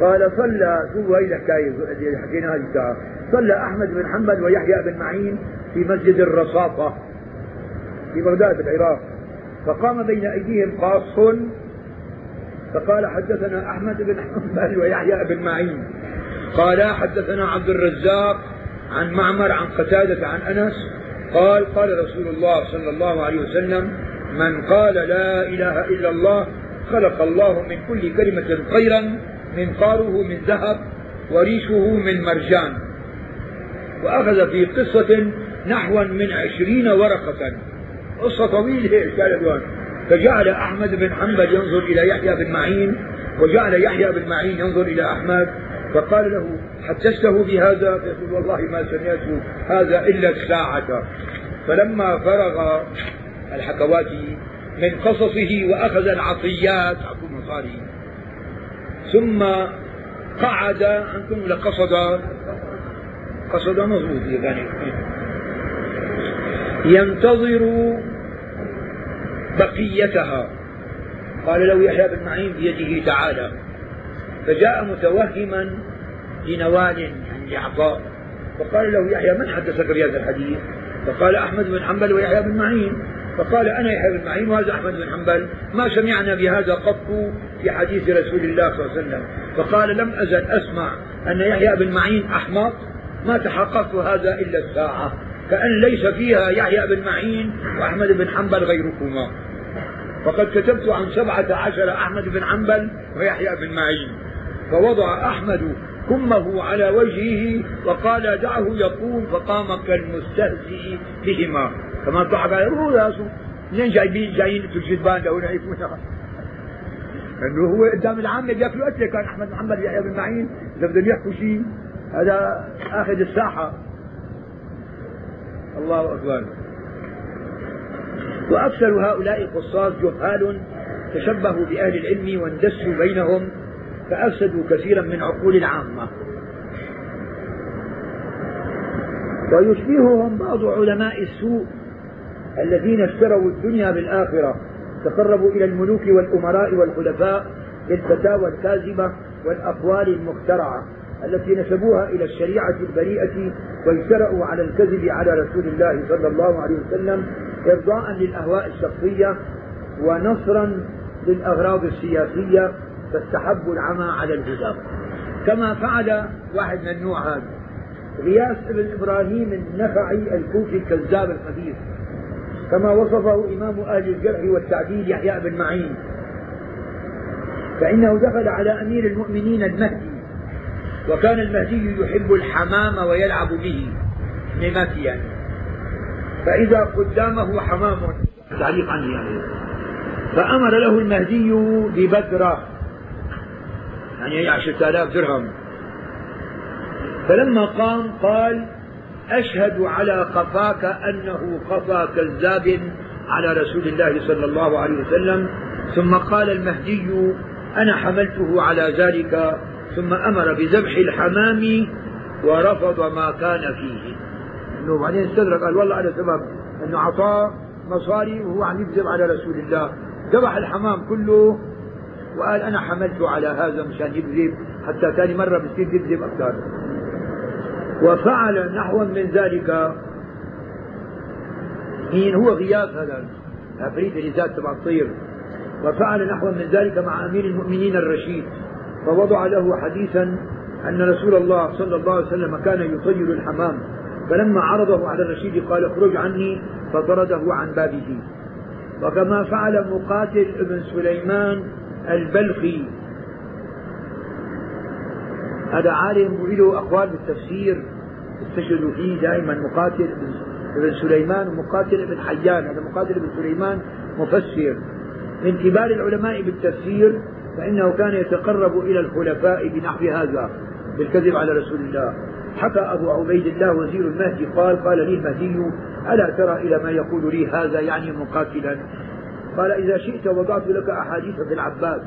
Speaker 2: قال صلى شو هي الحكاية اللي حكيناها هذه صلى أحمد بن حنبل ويحيى بن معين في مسجد الرصافة في بغداد العراق. فقام بين أيديهم قاص فقال حدثنا أحمد بن حنبل ويحيى بن معين. قال حدثنا عبد الرزاق عن معمر عن قتادة عن أنس. قال قال رسول الله صلى الله عليه وسلم من قال لا إله إلا الله خلق الله من كل كلمة خيرا منقاره من ذهب وريشه من مرجان. وأخذ في قصة نحو من عشرين ورقة. قصة طويلة فجعل أحمد بن حنبل ينظر إلى يحيى بن معين وجعل يحيى بن معين ينظر إلى أحمد فقال له حدثته بهذا؟ فيقول والله ما سمعت هذا إلا الساعة فلما فرغ الحكواتي من قصصه وأخذ العطيات. عطوا المصاري ثم قعد أنتم لقصد قصد مضبوط يعني. ينتظر بقيتها. قال له يحيى بن معين بيده تعالى. فجاء متوهما لنوال يعني لعطاء فقال له يحيى من حدثك بهذا الحديث؟ فقال أحمد بن حنبل ويحيى بن معين. فقال أنا يحيى بن معين وهذا أحمد بن حنبل ما سمعنا بهذا قط في حديث رسول الله صلى الله عليه وسلم. فقال لم أزل أسمع أن يحيى بن معين أحمق. ما تحققت هذا إلا الساعة. كأن ليس فيها يحيى بن معين وأحمد بن حنبل غيركما. فقد كتبت عن سبعة عشر أحمد بن حنبل ويحيى بن معين. فوضع أحمد كمه على وجهه وقال دعه يقوم فقام كالمستهزئ بهما. كما ضحك يا منين جايبين جايين في الجدبان لهنا يكونها لأنه هو قدام العامة بيأكلوا قتله كان أحمد حنبل يحيى بن معين اذا بدهم يحكوا شيء هذا آخذ الساحة. الله أكبر. وأكثر هؤلاء القصاص جهال تشبهوا بأهل العلم واندسوا بينهم فأفسدوا كثيرا من عقول العامة. ويشبههم بعض علماء السوء الذين اشتروا الدنيا بالآخرة تقربوا إلى الملوك والأمراء والخلفاء بالفتاوى الكاذبة والأقوال المخترعة التي نسبوها إلى الشريعة البريئة واجترأوا على الكذب على رسول الله صلى الله عليه وسلم إرضاء للأهواء الشخصية ونصرا للأغراض السياسية فاستحبوا العمى على الهدى كما فعل واحد من النوع هذا. غياث بن إبراهيم النخعي الكوفي الكذاب الخبيث كما وصفه إمام أهل الجرح والتعديل يحيى بن معين. فإنه دخل على أمير المؤمنين المهدي. وكان المهدي يحب الحمام ويلعب به. نماتيا يعني. فإذا قدامه حمام. تعليق عنه يعني. فأمر له المهدي ببدرة. يعني عشرة آلاف درهم. فلما قام قال أشهد على قفاك أنه قفا كذاب على رسول الله صلى الله عليه وسلم. ثم قال المهدي أنا حملته على ذلك. ثم أمر بذبح الحمام ورفض ما كان فيه. إنه بعدين استدرك قال والله على سبب أنه اعطاه مصاري وهو عم يكذب على رسول الله. ذبح الحمام كله وقال أنا حملته على هذا مشان يكذب حتى ثاني مرة بصير يكذب أكثر وفعل نحوا من ذلك. مين هو غياث هذا عفريت اللي زاد تبع الطير. وفعل نحوا من ذلك مع أمير المؤمنين الرشيد. فوضع له حديثا أن رسول الله صلى الله عليه وسلم كان يطير الحمام. فلما عرضه على الرشيد قال اخرج عني فطرده عن بابه. وكما فعل مقاتل ابن سليمان البلخي. هذا عالم وله أقوال بالتفسير. استشهدوا فيه دائما مقاتل ابن سليمان ومقاتل ابن حيان. هذا مقاتل ابن سليمان مفسر. من كبار العلماء بالتفسير فإنه كان يتقرب إلى الخلفاء بنحو هذا بالكذب على رسول الله. حكى أبو عبيد الله وزير المهدي قال قال لي المهدي ألا ترى إلى ما يقول لي هذا يعني مقاتلا؟ قال إذا شئت وضعت لك أحاديث في العباس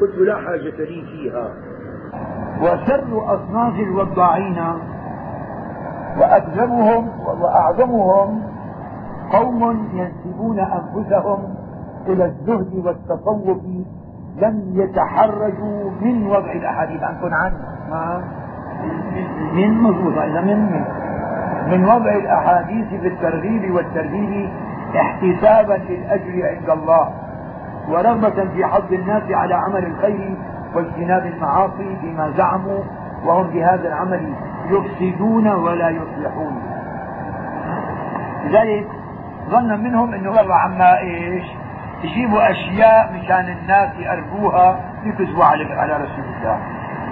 Speaker 2: قلت لا حاجة لي فيها. وشر أصناف الوضاعين وأكذبهم وأعظمهم قوم ينسبون أنفسهم إلى الزهد والتصوف لم يتحرجوا من وضع الأحاديث. عنكم عن ما من مضبوطة إذا من من من وضع الأحاديث في الترغيب والترهيب احتسابا للأجر عند الله ورغبة في حظ الناس على عمل الخير واجتناب المعاصي بما زعموا وهم بهذا العمل يفسدون ولا يصلحون. لذلك ظن منهم إنه والله عما إيش يجيبوا أشياء مشان الناس يأرجوها يكذبوا على على رسول الله.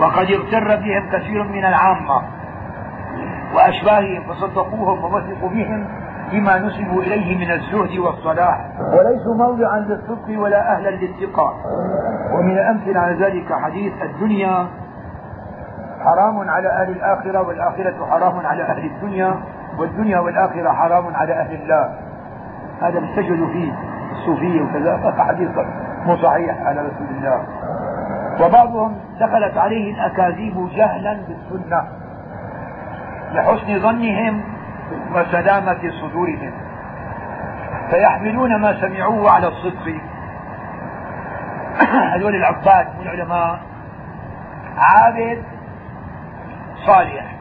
Speaker 2: وقد اغتر بهم كثير من العامة وأشباههم فصدقوهم ووثقوا بهم بما نسبوا إليه من الزهد والصلاح. وليسوا موضعا للصدق ولا أهلا للثقة. ومن الامثله على ذلك حديث الدنيا. حرام على أهل الآخرة والآخرة حرام على أهل الدنيا والدنيا والآخرة حرام على أهل الله. هذا بيستشهدوا فيه الصوفيه وكذا حديث مو صحيح على رسول الله. وبعضهم دخلت عليه الأكاذيب جهلا بالسنة. لحسن ظنهم وسلامة صدورهم. فيحملون ما سمعوه على الصدق. هذول العباد والعلماء عابد صالح.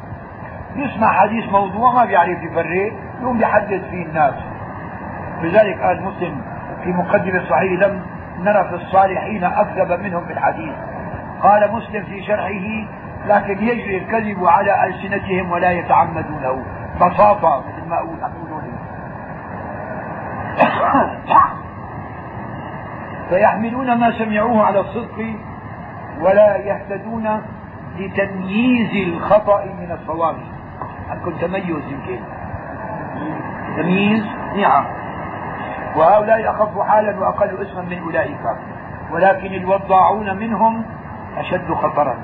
Speaker 2: يسمع حديث موضوع ما بيعرف يفرق يقوم بيحدث فيه الناس. لذلك قال مسلم في مقدمة الصحيح لم نرى في الصالحين أكذب منهم في الحديث. قال مسلم في شرحه لكن يجري الكذب على ألسنتهم ولا يتعمدونه. بساطة مثل ما أقول فيحملون ما سمعوه على الصدق ولا يهتدون لتمييز الخطأ من الصواب. عندكم تميز يمكن. تمييز؟ نعم. وهؤلاء أخف حالا وأقل اسما من أولئك. ولكن الوضاعون منهم أشد خطرا.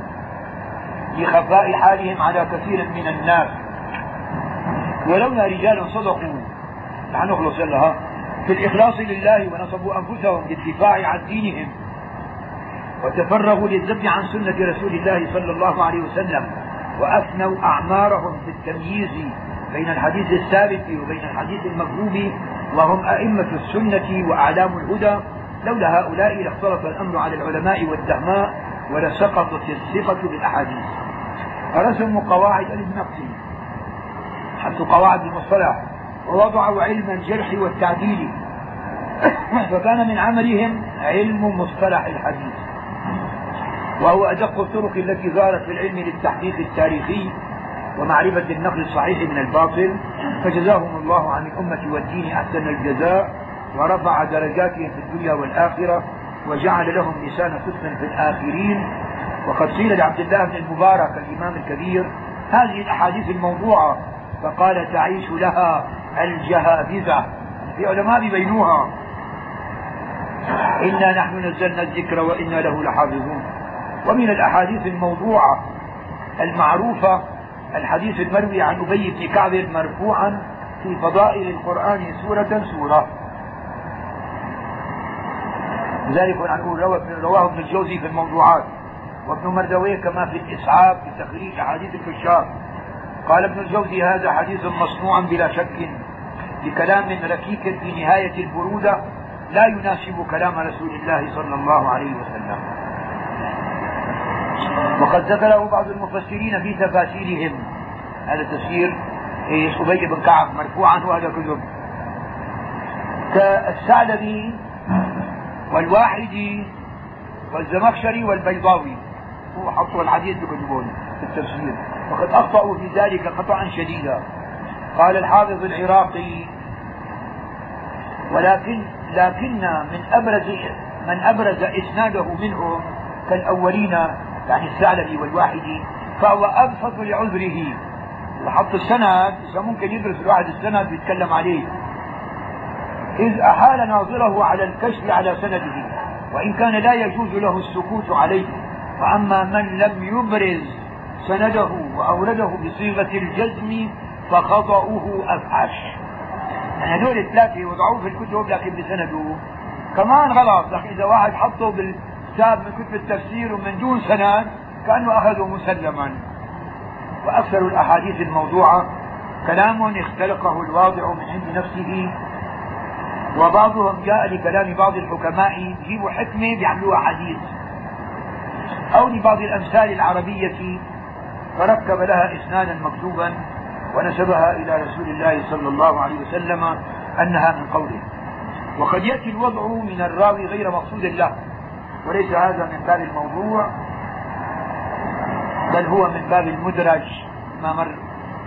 Speaker 2: لخفاء حالهم على كثير من الناس. ولولا رجال صدقوا نحن نخلص لها في الإخلاص لله ونصبوا أنفسهم للدفاع عن دينهم وتفرغوا للذب عن سنة رسول الله صلى الله عليه وسلم وأفنوا أعمارهم في التمييز بين الحديث الثابت وبين الحديث المكذوب وهم أئمة السنة وأعلام الهدى. لولا هؤلاء لاختلط الأمر على العلماء والدهماء ولسقطت الثقة بالأحاديث. فرسموا قواعد للنقص حتى قواعد المصطلح. ووضعوا علم الجرح والتعديل. فكان من عملهم علم مصطلح الحديث. وهو أدق الطرق التي ظهرت في العلم للتحقيق التاريخي ومعرفة النقل الصحيح من الباطل. فجزاهم الله عن الأمة والدين أحسن الجزاء ورفع درجاتهم في الدنيا والآخرة وجعل لهم لسان صدق في الآخرين. وقد قيل لعبد الله بن المبارك الإمام الكبير هذه الأحاديث الموضوعة فقال تعيش لها الجهابذة. في علماء بينوها. إنا نحن نزلنا الذكر وإنا له لحافظون. ومن الأحاديث الموضوعة المعروفة الحديث المروي عن أبي بن كعب مرفوعا في فضائل القرآن سورة سورة. لذلك نقول رواه ابن الجوزي في الموضوعات. وابن مردويه كما في الإسعاف في تخريج أحاديث الكشاف قال ابن الجوزي هذا حديث مصنوع بلا شك بكلام ركيك في نهاية البرودة لا يناسب كلام رسول الله صلى الله عليه وسلم. وقد ذكره بعض المفسرين في تفاسيرهم. هذا تفسير أبي بن كعب مرفوعا وهذا كذب كالثعلبي والواحدي والزمخشري والبيضاوي. هو حطوا الحديث بكتبون في التفسير وقد أخطأوا في ذلك خطأ شديدا. قال الحافظ العراقي ولكن لكن من أبرز من أبرز إسناده منهم كالأولين يعني الثعلبي والواحدي فهو أبسط لعذره. وحط السند ممكن يدرس الواحد السند ويتكلم عليه. إذ أحال ناظره على الكشف على سنده وإن كان لا يجوز له السكوت عليه. وأما من لم يبرز سنده وأورده بصيغة الجزم فخطأه أفحش. يعني هذول الثلاثة وضعوه في الكتب لكن بسنده. كمان غلط لكن إذا واحد حطه بالكتاب من كتب التفسير ومن دون سند كأنه أخذه مسلما. وأكثر الأحاديث الموضوعة كلام اختلقه الواضع من عند نفسه وبعضهم جاء لكلام بعض الحكماء يجيبوا حكمة بيعملوها حديث أو لبعض الأمثال العربية فركب لها إسنادا مكتوبا ونسبها إلى رسول الله صلى الله عليه وسلم أنها من قوله. وقد يأتي الوضع من الراوي غير مقصود له وليس هذا من باب الموضوع بل هو من باب المدرج ما مر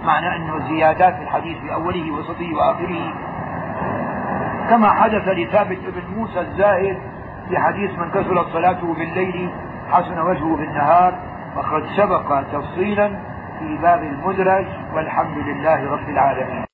Speaker 2: معنى أنه زيادات الحديث في أوله وسطه وآخره. كما حدث لثابت بن موسى الزاهد في حديث من كثرت صلاته بالليل حسن وجهه بالنهار وقد سبق تفصيلا في باب المدرج والحمد لله رب العالمين.